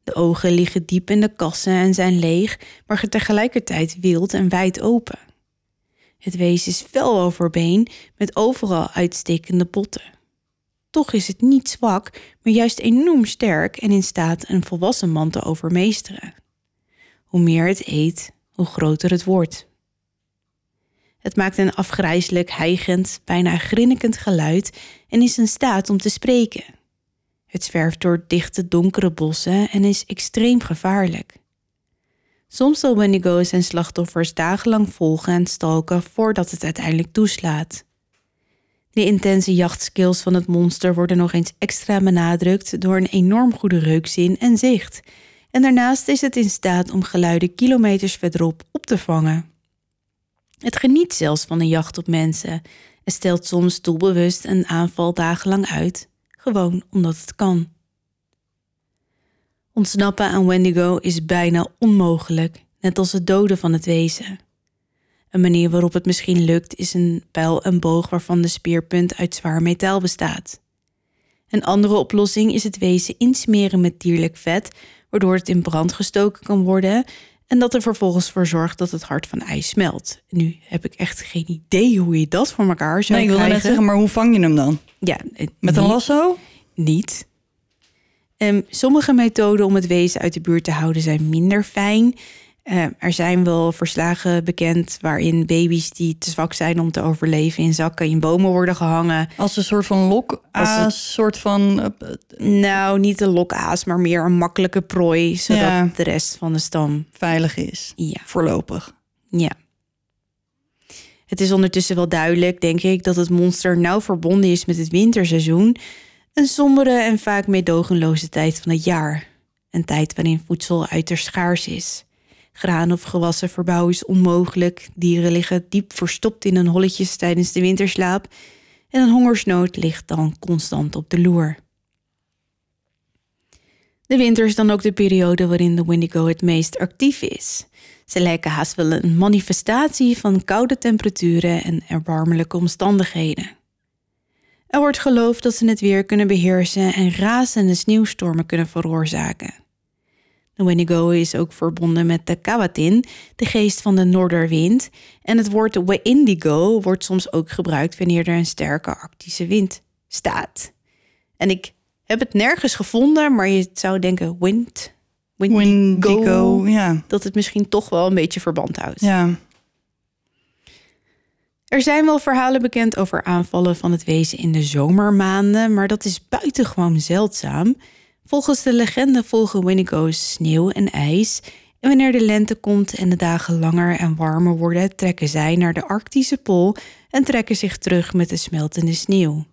De ogen liggen diep in de kassen en zijn leeg, maar tegelijkertijd wild en wijd open. Het wezen is fel overbeen met overal uitstekende botten. Toch is het niet zwak, maar juist enorm sterk en in staat een volwassen man te overmeesteren. Hoe meer het eet, hoe groter het wordt. Het maakt een afgrijzelijk, hijgend, bijna grinnikend geluid en is in staat om te spreken. Het zwerft door dichte, donkere bossen en is extreem gevaarlijk. Soms zal Wendigo zijn slachtoffers dagenlang volgen en stalken voordat het uiteindelijk toeslaat. De intense jachtskills van het monster worden nog eens extra benadrukt door een enorm goede reukzin en zicht. En daarnaast is het in staat om geluiden kilometers verderop op te vangen. Het geniet zelfs van een jacht op mensen en stelt soms doelbewust een aanval dagenlang uit, gewoon omdat het kan. Ontsnappen aan Wendigo is bijna onmogelijk, net als het doden van het wezen. Een manier waarop het misschien lukt is een pijl en boog waarvan de speerpunt uit zwaar metaal bestaat. Een andere oplossing is het wezen insmeren met dierlijk vet, waardoor het in brand gestoken kan worden en dat er vervolgens voor zorgt dat het hart van ijs smelt. Nu heb ik echt geen idee hoe je dat voor elkaar zou nee, ik wilde net zeggen, maar hoe vang je hem dan? Ja, Met een lasso? Niet. Um, sommige methoden om het wezen uit de buurt te houden zijn minder fijn. Uh, er zijn wel verslagen bekend waarin baby's die te zwak zijn om te overleven in zakken in bomen worden gehangen. Als een soort van lokaas, soort van. Uh, nou, niet een lokaas, maar meer een makkelijke prooi, zodat ja. de rest van de stam veilig is. Ja. Voorlopig. Ja. Het is ondertussen wel duidelijk, denk ik, dat het monster nauw verbonden is met het winterseizoen. Een sombere en vaak meedogenloze tijd van het jaar. Een tijd waarin voedsel uiterst schaars is. Graan of gewassen verbouwen is onmogelijk. Dieren liggen diep verstopt in hun holletjes tijdens de winterslaap. En een hongersnood ligt dan constant op de loer. De winter is dan ook de periode waarin de Wendigo het meest actief is. Ze lijken haast wel een manifestatie van koude temperaturen en erbarmelijke omstandigheden. Er wordt geloofd dat ze het weer kunnen beheersen en razende sneeuwstormen kunnen veroorzaken. De Wendigo is ook verbonden met de Kawatin, de geest van de noorderwind. En het woord Wendigo wordt soms ook gebruikt wanneer er een sterke arctische wind staat. En ik heb het nergens gevonden, maar je zou denken wind, Wendigo ja. dat het misschien toch wel een beetje verband houdt. Ja. Er zijn wel verhalen bekend over aanvallen van het wezen in de zomermaanden, maar dat is buitengewoon zeldzaam. Volgens de legende volgen Wendigo's sneeuw en ijs. En wanneer de lente komt en de dagen langer en warmer worden, trekken zij naar de Arctische Pool en trekken zich terug met de smeltende sneeuw.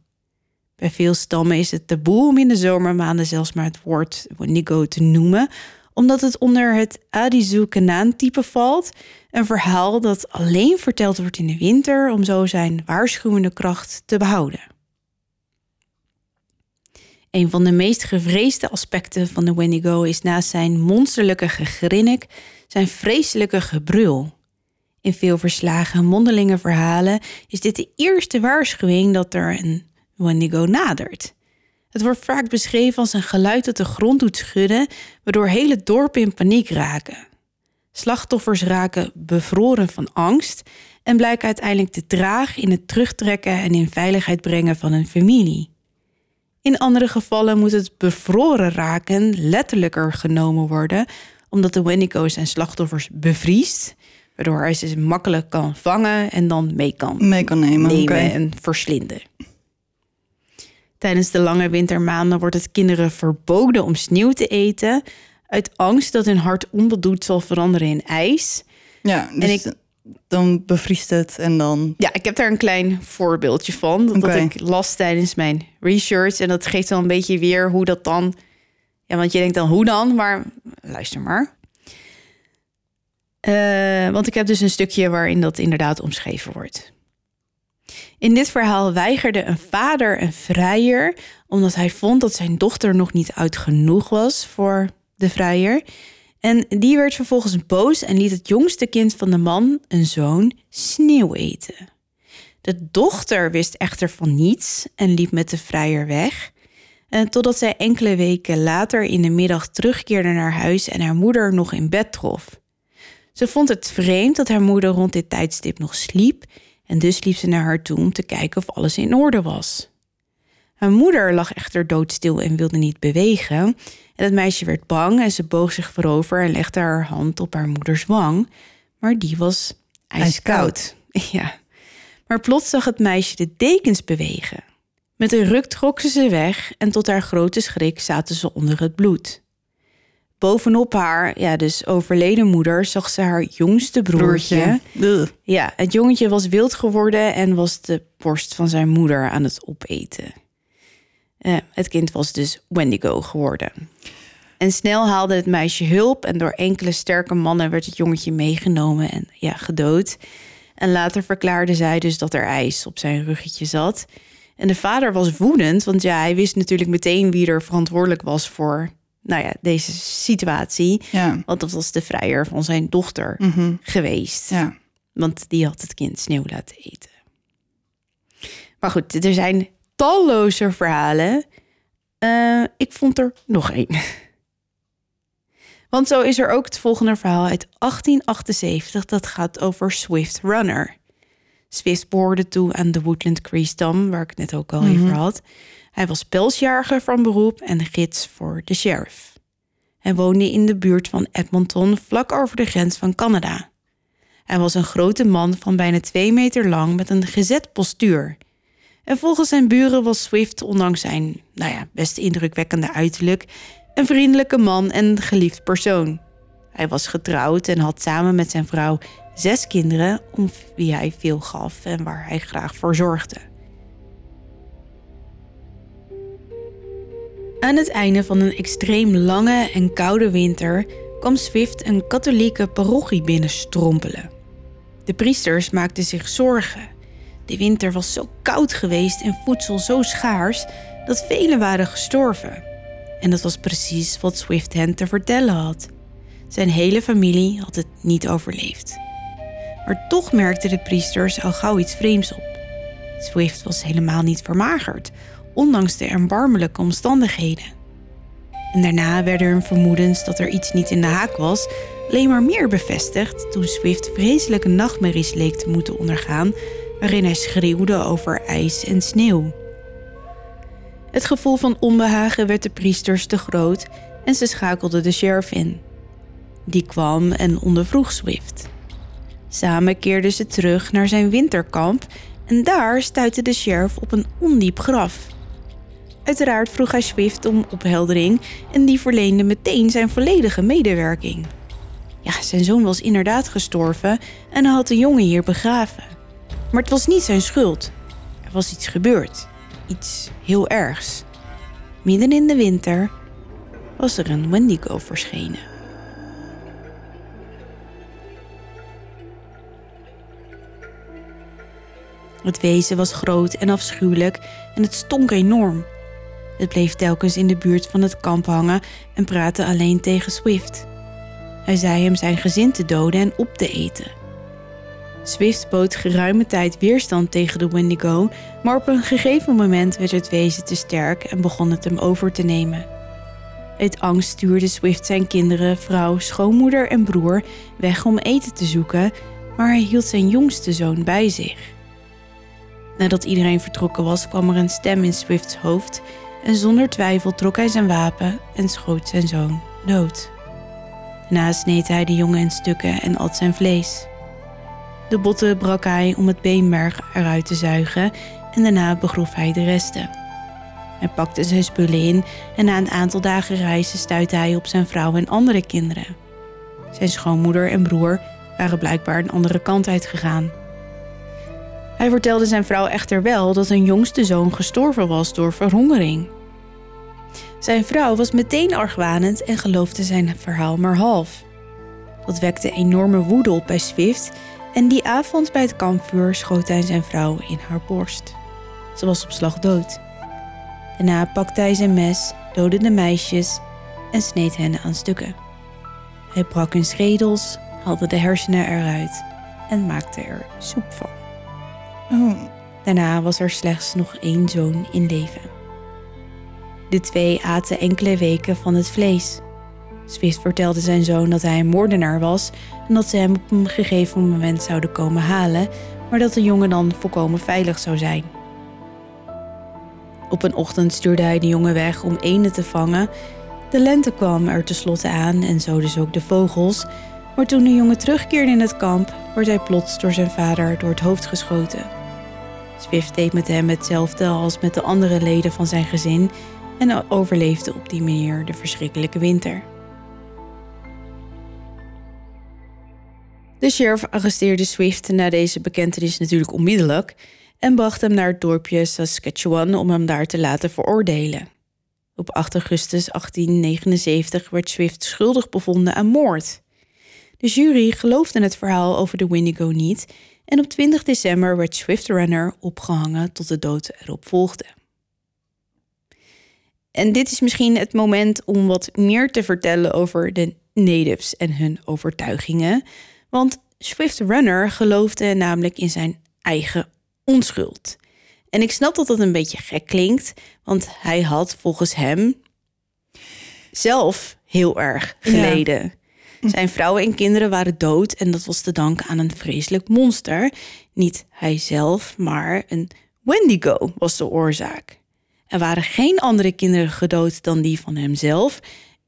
Bij veel stammen is het taboe om in de zomermaanden zelfs maar het woord Wendigo te noemen, omdat het onder het Adizu-Kanaan-type valt. Een verhaal dat alleen verteld wordt in de winter om zo zijn waarschuwende kracht te behouden. Een van de meest gevreesde aspecten van de Wendigo is naast zijn monsterlijke gegrinnik zijn vreselijke gebrul. In veel verslagen mondelinge verhalen is dit de eerste waarschuwing dat er een Wendigo nadert. Het wordt vaak beschreven als een geluid dat de grond doet schudden, waardoor hele dorpen in paniek raken. Slachtoffers raken bevroren van angst en blijken uiteindelijk te traag in het terugtrekken en in veiligheid brengen van hun familie. In andere gevallen moet het bevroren raken letterlijker genomen worden, omdat de Wendigo zijn slachtoffers bevriest, waardoor hij ze makkelijk kan vangen en dan mee kan, Mee kan nemen. en verslinden. Tijdens de lange wintermaanden wordt het kinderen verboden om sneeuw te eten, uit angst dat hun hart onbedoeld zal veranderen in ijs. Ja, dus ik- dan bevriest het en dan... Ja, ik heb daar een klein voorbeeldje van. Dat, ik las tijdens mijn research. En dat geeft dan een beetje weer hoe dat dan... Ja, want je denkt dan hoe dan? Maar luister maar. Eh, want ik heb dus een stukje waarin dat inderdaad omschreven wordt. In dit verhaal weigerde een vader een vrijer... omdat hij vond dat zijn dochter nog niet oud genoeg was voor de vrijer... En die werd vervolgens boos en liet het jongste kind van de man, een zoon, sneeuw eten. De dochter wist echter van niets en liep met de vrijer weg. En totdat zij enkele weken later in de middag terugkeerde naar huis en haar moeder nog in bed trof. Ze vond het vreemd dat haar moeder rond dit tijdstip nog sliep en dus liep ze naar haar toe om te kijken of alles in orde was. Haar moeder lag echter doodstil en wilde niet bewegen. En het meisje werd bang en ze boog zich voorover en legde haar hand op haar moeders wang. Maar die was ijskoud. Ja. Maar plots zag het meisje de dekens bewegen. Met een ruk trok ze ze weg en tot haar grote schrik zaten ze onder het bloed. Bovenop haar, ja, dus overleden moeder, zag ze haar jongste broertje. Ja, het jongetje was wild geworden en was de borst van zijn moeder aan het opeten. Eh, het kind was dus Wendigo geworden. En snel haalde het meisje hulp en door enkele sterke mannen werd het jongetje meegenomen en ja, gedood. En later verklaarde zij dus dat er ijs op zijn ruggetje zat. En de vader was woedend, want ja, hij wist natuurlijk meteen wie er verantwoordelijk was voor nou ja, deze situatie. Ja. Want dat was de vrijer van zijn dochter Mhm. geweest. ja. Want die had het kind sneeuw laten eten. Maar goed, er zijn talloze verhalen. Eh, ik vond er nog één. Want zo is er ook het volgende verhaal uit 1878. Dat gaat over Swift Runner. Swift behoorde toe aan de Woodland Cree stam, waar ik het net ook al over had. Hij was pelsjager van beroep en gids voor de sheriff. Hij woonde in de buurt van Edmonton, vlak over de grens van Canada. Hij was een grote man van bijna twee meter lang met een gezet postuur. En volgens zijn buren was Swift, ondanks zijn nou ja, best indrukwekkende uiterlijk, een vriendelijke man en geliefd persoon. Hij was getrouwd en had samen met zijn vrouw zes kinderen, om wie hij veel gaf en waar hij graag voor zorgde. Aan het einde van een extreem lange en koude winter kwam Swift een katholieke parochie binnenstrompelen. De priesters maakten zich zorgen. De winter was zo koud geweest en voedsel zo schaars dat velen waren gestorven. En dat was precies wat Swift hen te vertellen had. Zijn hele familie had het niet overleefd. Maar toch merkten de priesters al gauw iets vreemds op. Swift was helemaal niet vermagerd, ondanks de erbarmelijke omstandigheden. En daarna werden hun vermoedens dat er iets niet in de haak was, alleen maar meer bevestigd toen Swift vreselijke nachtmerries leek te moeten ondergaan, waarin hij schreeuwde over ijs en sneeuw. Het gevoel van onbehagen werd de priesters te groot en ze schakelden de sheriff in. Die kwam en ondervroeg Swift. Samen keerden ze terug naar zijn winterkamp en daar stuitte de sheriff op een ondiep graf. Uiteraard vroeg hij Swift om opheldering en die verleende meteen zijn volledige medewerking. Ja, zijn zoon was inderdaad gestorven en hij had de jongen hier begraven. Maar het was niet zijn schuld. Er was iets gebeurd iets heel ergs. Midden in de winter was er een Wendigo verschenen. Het wezen was groot en afschuwelijk en het stonk enorm. Het bleef telkens in de buurt van het kamp hangen en praatte alleen tegen Swift. Hij zei hem zijn gezin te doden en op te eten. Swift bood geruime tijd weerstand tegen de Wendigo, maar op een gegeven moment werd het wezen te sterk en begon het hem over te nemen. Uit angst stuurde Swift zijn kinderen, vrouw, schoonmoeder en broer weg om eten te zoeken, maar hij hield zijn jongste zoon bij zich. Nadat iedereen vertrokken was, kwam er een stem in Swifts hoofd en zonder twijfel trok hij zijn wapen en schoot zijn zoon dood. Daarna sneed hij de jongen in stukken en at zijn vlees. De botten brak hij om het beenmerg eruit te zuigen en daarna begroef hij de resten. Hij pakte zijn spullen in en na een aantal dagen reizen stuitte hij op zijn vrouw en andere kinderen. Zijn schoonmoeder en broer waren blijkbaar een andere kant uitgegaan. Hij vertelde zijn vrouw echter wel dat een jongste zoon gestorven was door verhongering. Zijn vrouw was meteen argwanend en geloofde zijn verhaal maar half. Dat wekte enorme woede op bij Swift en die avond bij het kampvuur schoot hij zijn vrouw in haar borst. Ze was op slag dood. Daarna pakte hij zijn mes, doodde de meisjes en sneed hen aan stukken. Hij brak hun schedels, haalde de hersenen eruit en maakte er soep van. Daarna was er slechts nog één zoon in leven. De twee aten enkele weken van het vlees. Swift vertelde zijn zoon dat hij een moordenaar was en dat ze hem op een gegeven moment zouden komen halen, maar dat de jongen dan volkomen veilig zou zijn. Op een ochtend stuurde hij de jongen weg om eenden te vangen. De lente kwam er tenslotte aan en zo dus ook de vogels. Maar toen de jongen terugkeerde in het kamp, werd hij plots door zijn vader door het hoofd geschoten. Swift deed met hem hetzelfde als met de andere leden van zijn gezin en overleefde op die manier de verschrikkelijke winter. De sheriff arresteerde Swift na deze bekentenis natuurlijk onmiddellijk en bracht hem naar het dorpje Saskatchewan om hem daar te laten veroordelen. Op 8 augustus 1879 werd Swift schuldig bevonden aan moord. De jury geloofde het verhaal over de Wendigo niet en op 20 december werd Swift Runner opgehangen tot de dood erop volgde. En dit is misschien het moment om wat meer te vertellen over de natives en hun overtuigingen. Want Swift Runner geloofde namelijk in zijn eigen onschuld. En ik snap dat dat een beetje gek klinkt, want hij had volgens hem zelf heel erg geleden. Zijn vrouwen en kinderen waren dood en dat was te danken aan een vreselijk monster. Niet hij zelf, maar een Wendigo was de oorzaak. Er waren geen andere kinderen gedood dan die van hemzelf.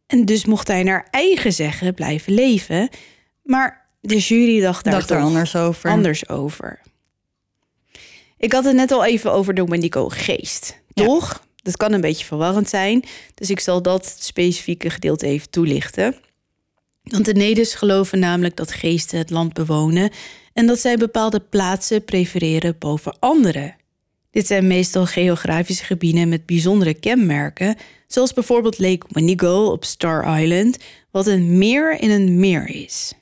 En dus mocht hij naar eigen zeggen blijven leven. Maar de jury dacht daar Dacht er anders over. anders over. Ik had het net al even over de Wendigo geest, Ja. toch? Dat kan een beetje verwarrend zijn, dus ik zal dat specifieke gedeelte even toelichten. Want de Neder's geloven namelijk dat geesten het land bewonen en dat zij bepaalde plaatsen prefereren boven andere. Dit zijn meestal geografische gebieden met bijzondere kenmerken, zoals bijvoorbeeld Lake Wendigo op Star Island, wat een meer in een meer is.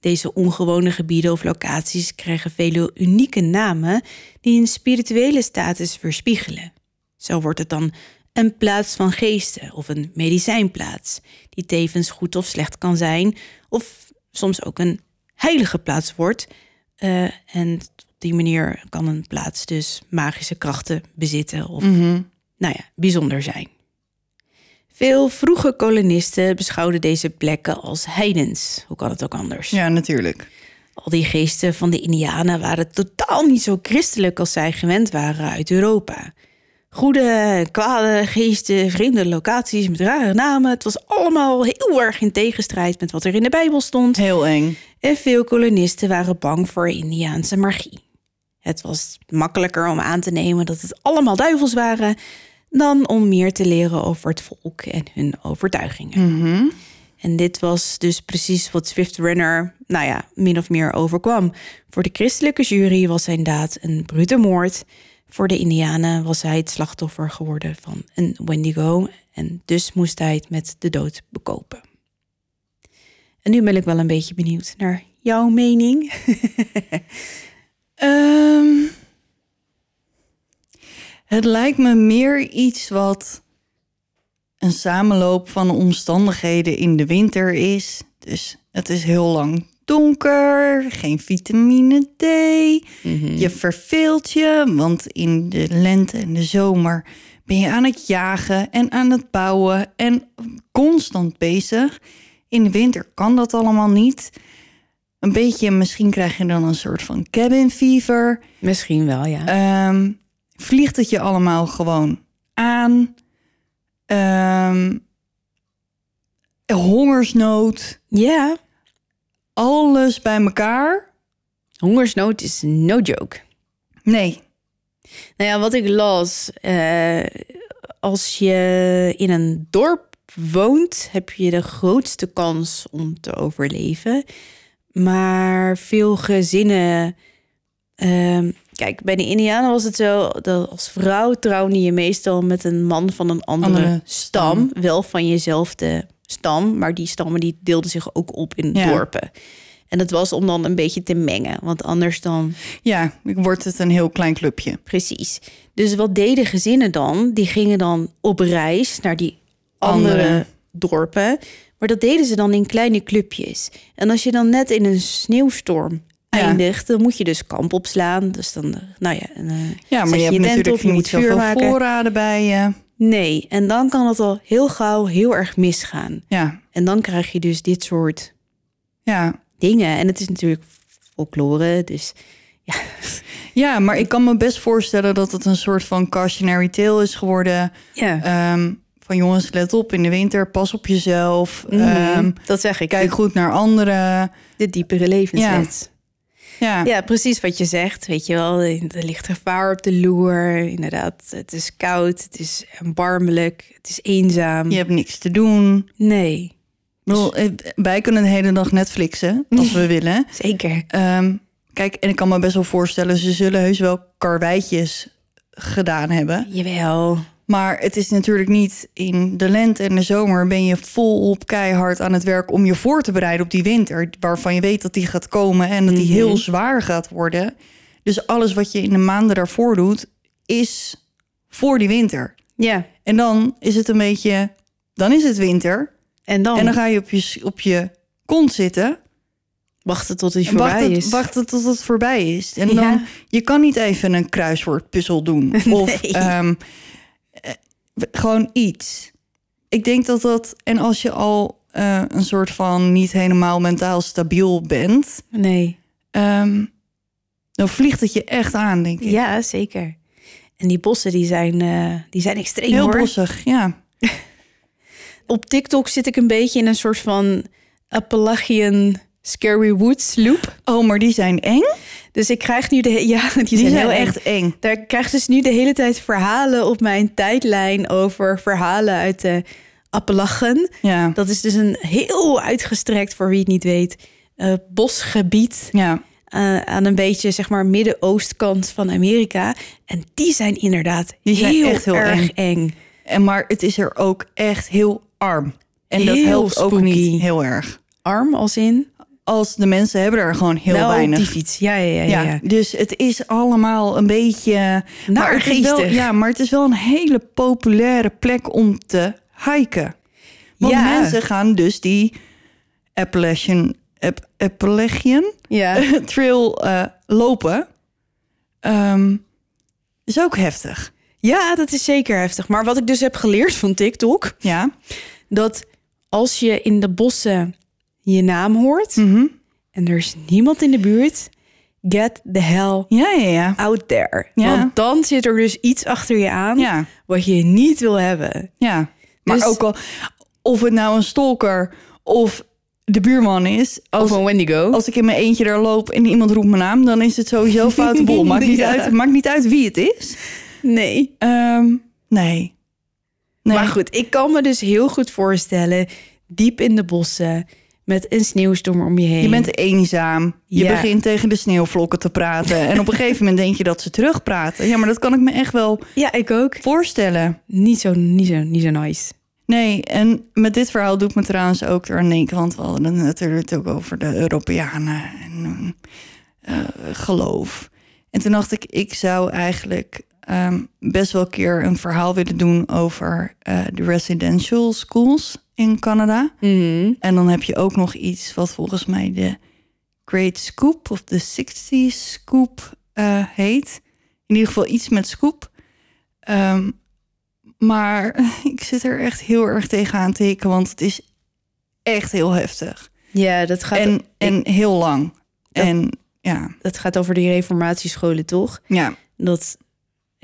Deze ongewone gebieden of locaties krijgen vele unieke namen die een spirituele status weerspiegelen. Zo wordt het dan een plaats van geesten of een medicijnplaats, die tevens goed of slecht kan zijn, of soms ook een heilige plaats wordt. Eh, en op die manier kan een plaats dus magische krachten bezitten of Mhm. nou ja, bijzonder zijn. Veel vroege kolonisten beschouwden deze plekken als heidens. Hoe kan het ook anders? Ja, natuurlijk. Al die geesten van de Indianen waren totaal niet zo christelijk als zij gewend waren uit Europa. Goede, kwade geesten, vreemde locaties met rare namen. Het was allemaal heel erg in tegenstrijd met wat er in de Bijbel stond. Heel eng. En veel kolonisten waren bang voor Indiaanse magie. Het was makkelijker om aan te nemen dat het allemaal duivels waren dan om meer te leren over het volk en hun overtuigingen. Mhm. En dit was dus precies wat Swift Runner, nou ja, min of meer overkwam. Voor de christelijke jury was zijn daad een brute moord. Voor de Indianen was hij het slachtoffer geworden van een Wendigo. En dus moest hij het met de dood bekopen. En nu ben ik wel een beetje benieuwd naar jouw mening. Ehm, Het lijkt me meer iets wat een samenloop van omstandigheden in de winter is. Dus het is heel lang donker, geen vitamine D. Je verveelt je, want in de lente en de zomer ben je aan het jagen en aan het bouwen en constant bezig. In de winter kan dat allemaal niet. Een beetje, misschien krijg je dan een soort van cabin fever. Misschien wel, ja. Ehm, vliegt het je allemaal gewoon aan. Ehm, hongersnood. ja, Alles bij elkaar. hongersnood is no joke. Nee. Nou ja, wat ik las, eh, als je in een dorp woont, heb je de grootste kans om te overleven. Maar veel gezinnen. ehm, kijk, bij de Indianen was het zo dat als vrouw trouwde je meestal met een man van een andere, Andere stam, wel van jezelfde stam, maar die stammen die deelden zich ook op in Ja. dorpen. En dat was om dan een beetje te mengen, want anders dan Ja, wordt het een heel klein clubje. Precies. Dus wat deden gezinnen dan? Die gingen dan op reis naar die andere, Andere. dorpen. Maar dat deden ze dan in kleine clubjes. En als je dan net in een sneeuwstorm. Eindigt, dan moet je dus kamp opslaan. Dus dan, eh, nou ja, en, eh, Ja, maar zet je hebt natuurlijk op, je niet zoveel maken. voorraden bij je. Nee, en dan kan het al heel gauw heel erg misgaan. Ja, En dan krijg je dus dit soort ja. dingen. En het is natuurlijk folklore, dus Ja, maar ik kan me best voorstellen dat het een soort van cautionary tale is geworden. ja. Ehm, van jongens, let op in de winter, pas op jezelf. Mhm, Ehm, dat zeg ik. kijk goed naar anderen. de diepere levensles. Ja, Ja, precies wat je zegt. Weet je wel, er ligt gevaar op de loer. Inderdaad, het is koud, het is erbarmelijk, het is eenzaam. je hebt niks te doen. Nee, bedoel, eh, wij kunnen de hele dag Netflixen, als we willen. zeker. Ehm, kijk, en ik kan me best wel voorstellen... ze zullen heus wel karweitjes gedaan hebben. Jawel. Maar het is natuurlijk niet in de lente en de zomer... ben je volop keihard aan het werk om je voor te bereiden op die winter... waarvan je weet dat die gaat komen en dat die Mhm. heel zwaar gaat worden. Dus alles wat je in de maanden daarvoor doet... is voor die winter. Ja, En dan is het een beetje... dan is het winter... en dan, En dan ga je op je, op je kont zitten. wachten tot En voorbij wachten, is. wachten tot het voorbij is. En Ja. dan, je kan niet even een kruiswoordpuzzel doen. Of Nee. ehm, eh, gewoon iets. Ik denk dat dat... En als je al eh, een soort van niet helemaal mentaal stabiel bent... Nee, ehm, dan vliegt het je echt aan, denk ik. ja, zeker. En die bossen die zijn, eh, die zijn extreem Heel hoor. bossig, ja. Op TikTok zit ik een beetje in een soort van Appalachian Scary Woods loop. Oh, maar die zijn eng? Dus ik krijg nu de... Ja, die, Die zijn, zijn heel echt eng. Daar krijg ik dus nu de hele tijd verhalen op mijn tijdlijn over verhalen uit de Appalachen. Ja, Dat is dus een heel uitgestrekt, voor wie het niet weet, eh, bosgebied ja. eh, aan een beetje zeg maar midden-oostkant van Amerika. En die zijn inderdaad Die zijn heel, echt heel erg eng. En maar het is er ook echt heel arm. En dat helpt ook niet heel erg. Arm als in? Als de mensen hebben er gewoon heel nou, weinig. op die fiets. Ja, ja, ja. ja, ja, ja. dus het is allemaal een beetje. Maar het, is wel, ja, maar het is wel een hele populaire plek om te hiken. Want Ja. mensen gaan dus die Appalachian, App- Appalachian Ja. Trail eh, lopen. Ehm, is ook heftig. ja, dat is zeker heftig. Maar wat ik dus heb geleerd van TikTok, Ja. dat als je in de bossen je naam hoort Mhm. en er is niemand in de buurt, get the hell Ja, ja, ja. out there. Ja. Want dan zit er dus iets achter je aan Ja. wat je niet wil hebben. Ja, maar Dus- ook al of het nou een stalker of de buurman is. Als, Of een Wendigo. als ik in mijn eentje daar loop en iemand roept mijn naam, dan is het sowieso foute bol. Maakt niet, uit, maakt niet uit wie het is. Nee. Ehm, nee. nee. Maar goed, ik kan me dus heel goed voorstellen, diep in de bossen, met een sneeuwstorm om je heen. Je bent eenzaam. Je Ja. begint tegen de sneeuwvlokken te praten. En op een gegeven moment denk je dat ze terugpraten. Ja, maar dat kan ik me echt wel Ja, ik ook. voorstellen. Niet zo, niet zo, niet zo nice. Nee, en met dit verhaal doe ik me trouwens ook er aan denken. Want we hadden het natuurlijk ook over de Europeanen en eh, geloof. En toen dacht ik, ik zou eigenlijk ehm, best wel een keer een verhaal willen doen over eh, de residential schools in Canada. Mhm. En dan heb je ook nog iets wat volgens mij de Great Scoop of de 60 Scoop eh, heet. In ieder geval iets met scoop. Ehm, maar ik zit er echt heel erg tegenaan te hikken, want het is echt heel heftig. Ja, dat gaat, En, en heel lang. Dat- En ja, dat gaat over die reformatiescholen, toch? ja, Dat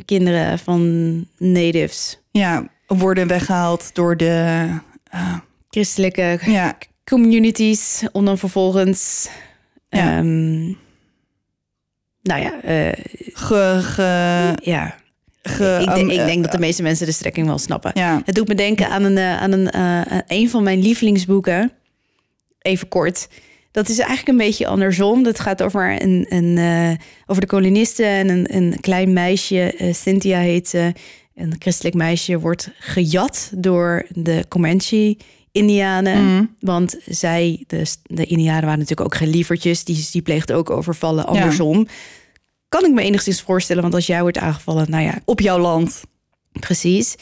kinderen van natives, ja, worden weggehaald door de... eh, christelijke ja, communities, om dan vervolgens... Ja. ehm, nou ja, eh, ge, ge, ja. ge- ik, denk, um, ik eh, denk dat de meeste mensen de strekking wel snappen. Ja, Het doet me denken aan een, eh, aan een, eh, een van mijn lievelingsboeken. Even kort. Dat is eigenlijk een beetje andersom. Dat gaat over, een, een, eh, over de kolonisten en een, een klein meisje. eh, Cynthia heet ze. Een christelijk meisje wordt gejat door de Comanche-Indianen. Mhm. Want zij, de, de Indianen waren natuurlijk ook geen lievertjes. Die, die pleegden ook overvallen andersom. Kan ik me enigszins voorstellen. Want als jij wordt aangevallen, nou ja, op jouw land. Precies.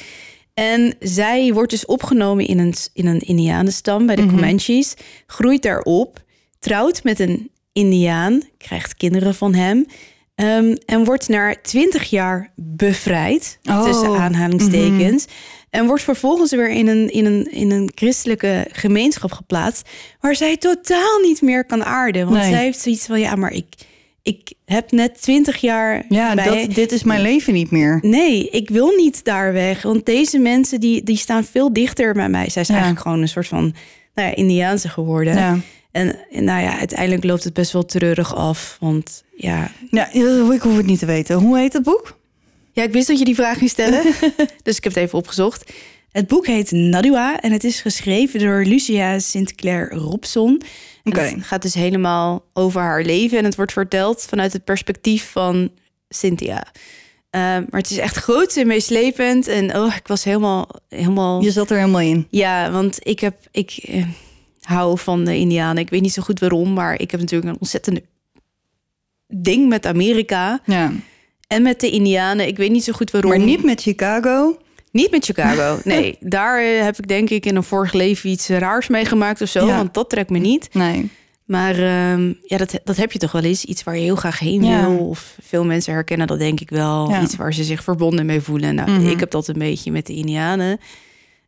En zij wordt dus opgenomen in een, in een Indianenstam bij de Mhm. Comanches. Groeit daarop. Trouwt met een Indiaan. Krijgt kinderen van hem. ehm, en wordt na 20 jaar bevrijd. Oh. Tussen aanhalingstekens. En wordt vervolgens weer in een, in, een, in een christelijke gemeenschap geplaatst. Waar zij totaal niet meer kan aarden. Want Nee. zij heeft zoiets van: ja, maar ik, ik heb net 20 jaar. Ja, bij, dat, dit is mijn leven niet meer. Nee, ik wil niet daar weg. Want deze mensen die, die staan veel dichter bij mij. Zij is Ja. eigenlijk gewoon een soort van nou ja, Indiaanse geworden. Ja. En, nou ja, uiteindelijk loopt het best wel treurig af. Want ja, Ja, ik hoef het niet te weten. Hoe heet het boek? ja ik wist dat je die vraag ging stellen. dus ik heb het even opgezocht. Het boek heet Nadua en het is geschreven door Lucia Sinclair Robson. Oké. Het gaat dus helemaal over haar leven en het wordt verteld vanuit het perspectief van Cynthia. Eh, maar het is echt groot en meeslepend. En oh, ik was helemaal, helemaal Je zat er helemaal in. ja, want ik heb, ik eh, hou van de Indianen. Ik weet niet zo goed waarom, maar ik heb natuurlijk een ontzettende ding met Amerika Ja. en met de Indianen. Ik weet niet zo goed waarom. Maar niet met Chicago. Niet met Chicago. Nee, daar eh, heb ik denk ik in een vorig leven iets raars meegemaakt of zo, Ja. want dat trekt me niet. Nee. Maar ehm, ja, dat, dat heb je toch wel eens. Iets waar je heel graag heen Ja. wil. Of veel mensen herkennen dat denk ik wel. Ja. Iets waar ze zich verbonden mee voelen. Nou, Mhm. ik heb dat een beetje met de Indianen.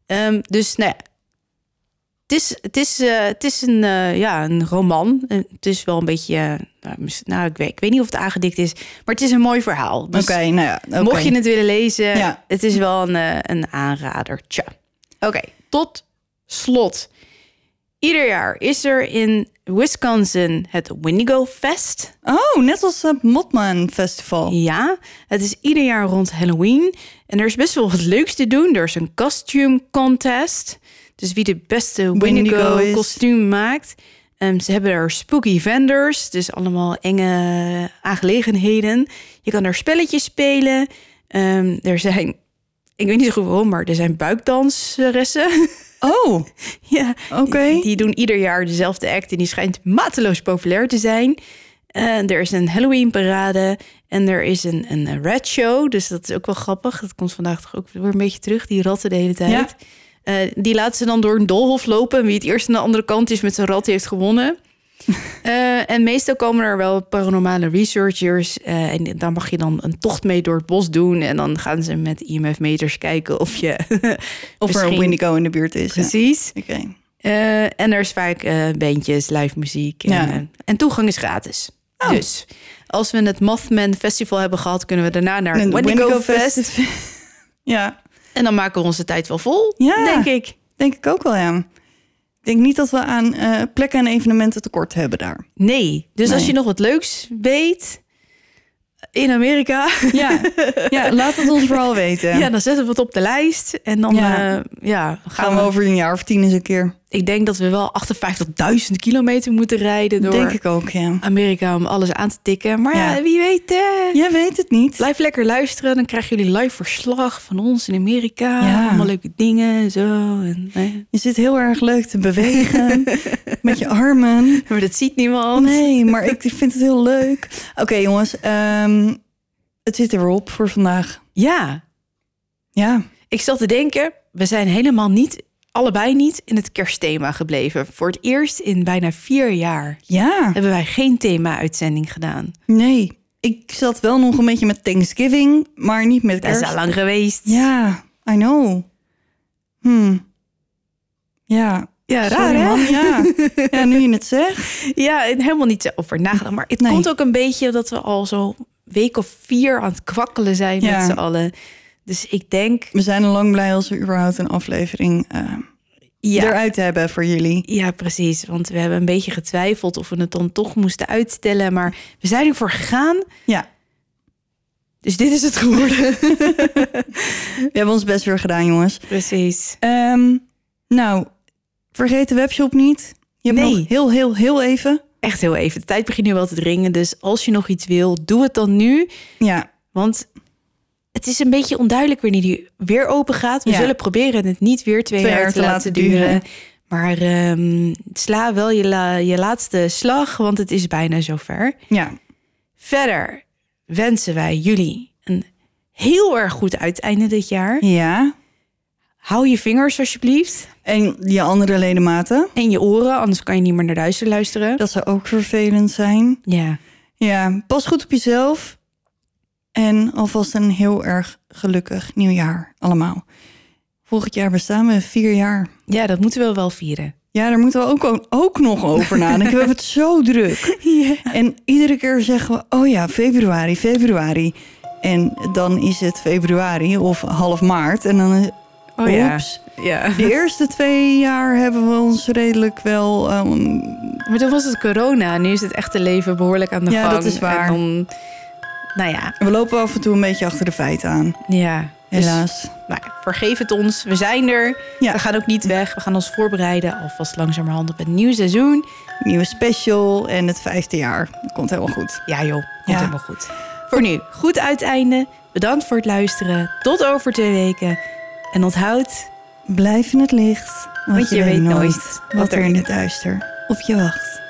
Ehm, dus nou ja, het is, het is, eh, het is een, eh, ja, een roman. Het is wel een beetje... eh, nou, nou, ik weet, ik weet niet of het aangedikt is. Maar het is een mooi verhaal. Dus Oké, nou ja. mocht je het willen lezen, Ja. het is wel een, een aanrader. Tja. Oké, tot slot. Ieder jaar is er in Wisconsin het Wendigo Fest. Oh, net als het Motman Festival. Ja, het is ieder jaar rond Halloween. En er is best wel wat leuks te doen. Er is een costume contest. Dus wie de beste Wendigo kostuum maakt. Ehm, ze hebben er spooky vendors. Dus allemaal enge aangelegenheden. Je kan er spelletjes spelen. Ehm, er zijn, ik weet niet zo goed waarom, maar er zijn buikdanseressen. Oh, ja, oké. die, die doen ieder jaar dezelfde act en die schijnt mateloos populair te zijn. Eh, er is een Halloween parade en er is een, een rat show. Dus dat is ook wel grappig. Dat komt vandaag toch ook weer een beetje terug, die ratten de hele tijd. Ja. Eh, die laten ze dan door een doolhof lopen. En wie het eerst aan de andere kant is met zijn rat, heeft gewonnen. Eh, en meestal komen er wel paranormale researchers. eh, en daar mag je dan een tocht mee door het bos doen. En dan gaan ze met IMF-meters kijken of je... Of er een in de buurt is. ja. Precies. Oké. Eh, en er is vaak bandjes, live muziek. En, Ja. en toegang is gratis. Oh. Dus als we het Mothman Festival hebben gehad, kunnen we daarna naar Een Wendigo, Wendigo Fest. Fest. Ja, En dan maken we onze tijd wel vol, Ja. denk ik. denk ik ook wel, ja. Ik denk niet dat we aan eh, plekken en evenementen tekort hebben daar. Nee. Dus als je nog wat leuks weet in Amerika, Ja, ja laat het ons vooral weten. ja, dan zetten we het op de lijst. En dan Ja. ja. ja, gaan, Gaan we over een jaar of tien eens een keer. Ik denk dat we wel 58.000 kilometer moeten rijden door Denk ik ook, ja. Amerika om alles aan te tikken. Maar ja, Ja. wie weet... eh, Jij weet het niet. Blijf lekker luisteren. Dan krijgen jullie live verslag van ons in Amerika. Ja. Allemaal leuke dingen en zo. En, eh, Je zit heel erg leuk te bewegen met je armen. Maar dat ziet niemand. Nee, maar ik vind het heel leuk. Oké jongens, ehm, het zit er weer op voor vandaag. Ja, Ja, ik zat te denken, we zijn helemaal niet, allebei niet, in het kerstthema gebleven. Voor het eerst in bijna vier jaar ja. hebben wij geen thema-uitzending gedaan. Nee, ik zat wel nog een beetje met Thanksgiving, maar niet met Dat is kerst. al lang geweest. Ja, I know. Hmm. Ja. Ja, Sorry, raar hè? man. Ja. ja, nu je het zegt. Ja, helemaal niet over nagedacht. Maar het Nee. komt ook een beetje dat we al zo week of vier aan het kwakkelen zijn Ja. met z'n allen. Dus ik denk, We zijn al lang blij als we überhaupt een aflevering eh, ja, eruit hebben voor jullie. ja, precies. Want we hebben een beetje getwijfeld of we het dan toch moesten uitstellen. Maar we zijn ervoor gegaan. Ja, Dus dit is het geworden. we hebben ons best weer gedaan, jongens. precies. Ehm, nou, vergeet de webshop niet. Je hebt Nee. nog heel, heel, heel even. Echt heel even. De tijd begint nu wel te dringen. Dus als je nog iets wil, doe het dan nu. Ja, Want het is een beetje onduidelijk wanneer die weer open gaat. We Ja. zullen proberen het niet weer twee, jaar, te laten duren. Maar ehm, sla wel je, la- je laatste slag, want het is bijna zover. ja. Verder wensen wij jullie een heel erg goed uiteinde dit jaar. Ja. Hou je vingers alsjeblieft. En je andere ledematen. En je oren, anders kan je niet meer naar duister luisteren. Dat zou ook vervelend zijn. Ja. Ja, pas goed op jezelf. En alvast een heel erg gelukkig nieuwjaar allemaal. Volgend jaar bestaan we vier jaar. ja, dat moeten we wel vieren. Ja, daar moeten we ook, ook nog over nadenken. We hebben het zo druk. En iedere keer zeggen we, oh ja, februari, februari. En dan is het februari of half maart. En dan, Oh ja. ja. De eerste twee jaar hebben we ons redelijk wel... ehm, Maar toen was het corona. Nu is het echte leven behoorlijk aan de Ja, gang. dat is waar. En dan, nou ja, we lopen af en toe een beetje achter de feiten aan. ja. Dus, Helaas. nou, vergeef het ons. We zijn er. Ja. We gaan ook niet weg. We gaan ons voorbereiden. Alvast langzamerhand op het nieuwe seizoen. Nieuwe special en het vijfde jaar. Dat komt helemaal goed. Ja joh, komt Ja. helemaal goed. Voor nu, goed uiteinde. Bedankt voor het luisteren. Tot over twee weken. En onthoud, Blijf in het licht. Want, Want je weet nooit wat er in het duister op je wacht.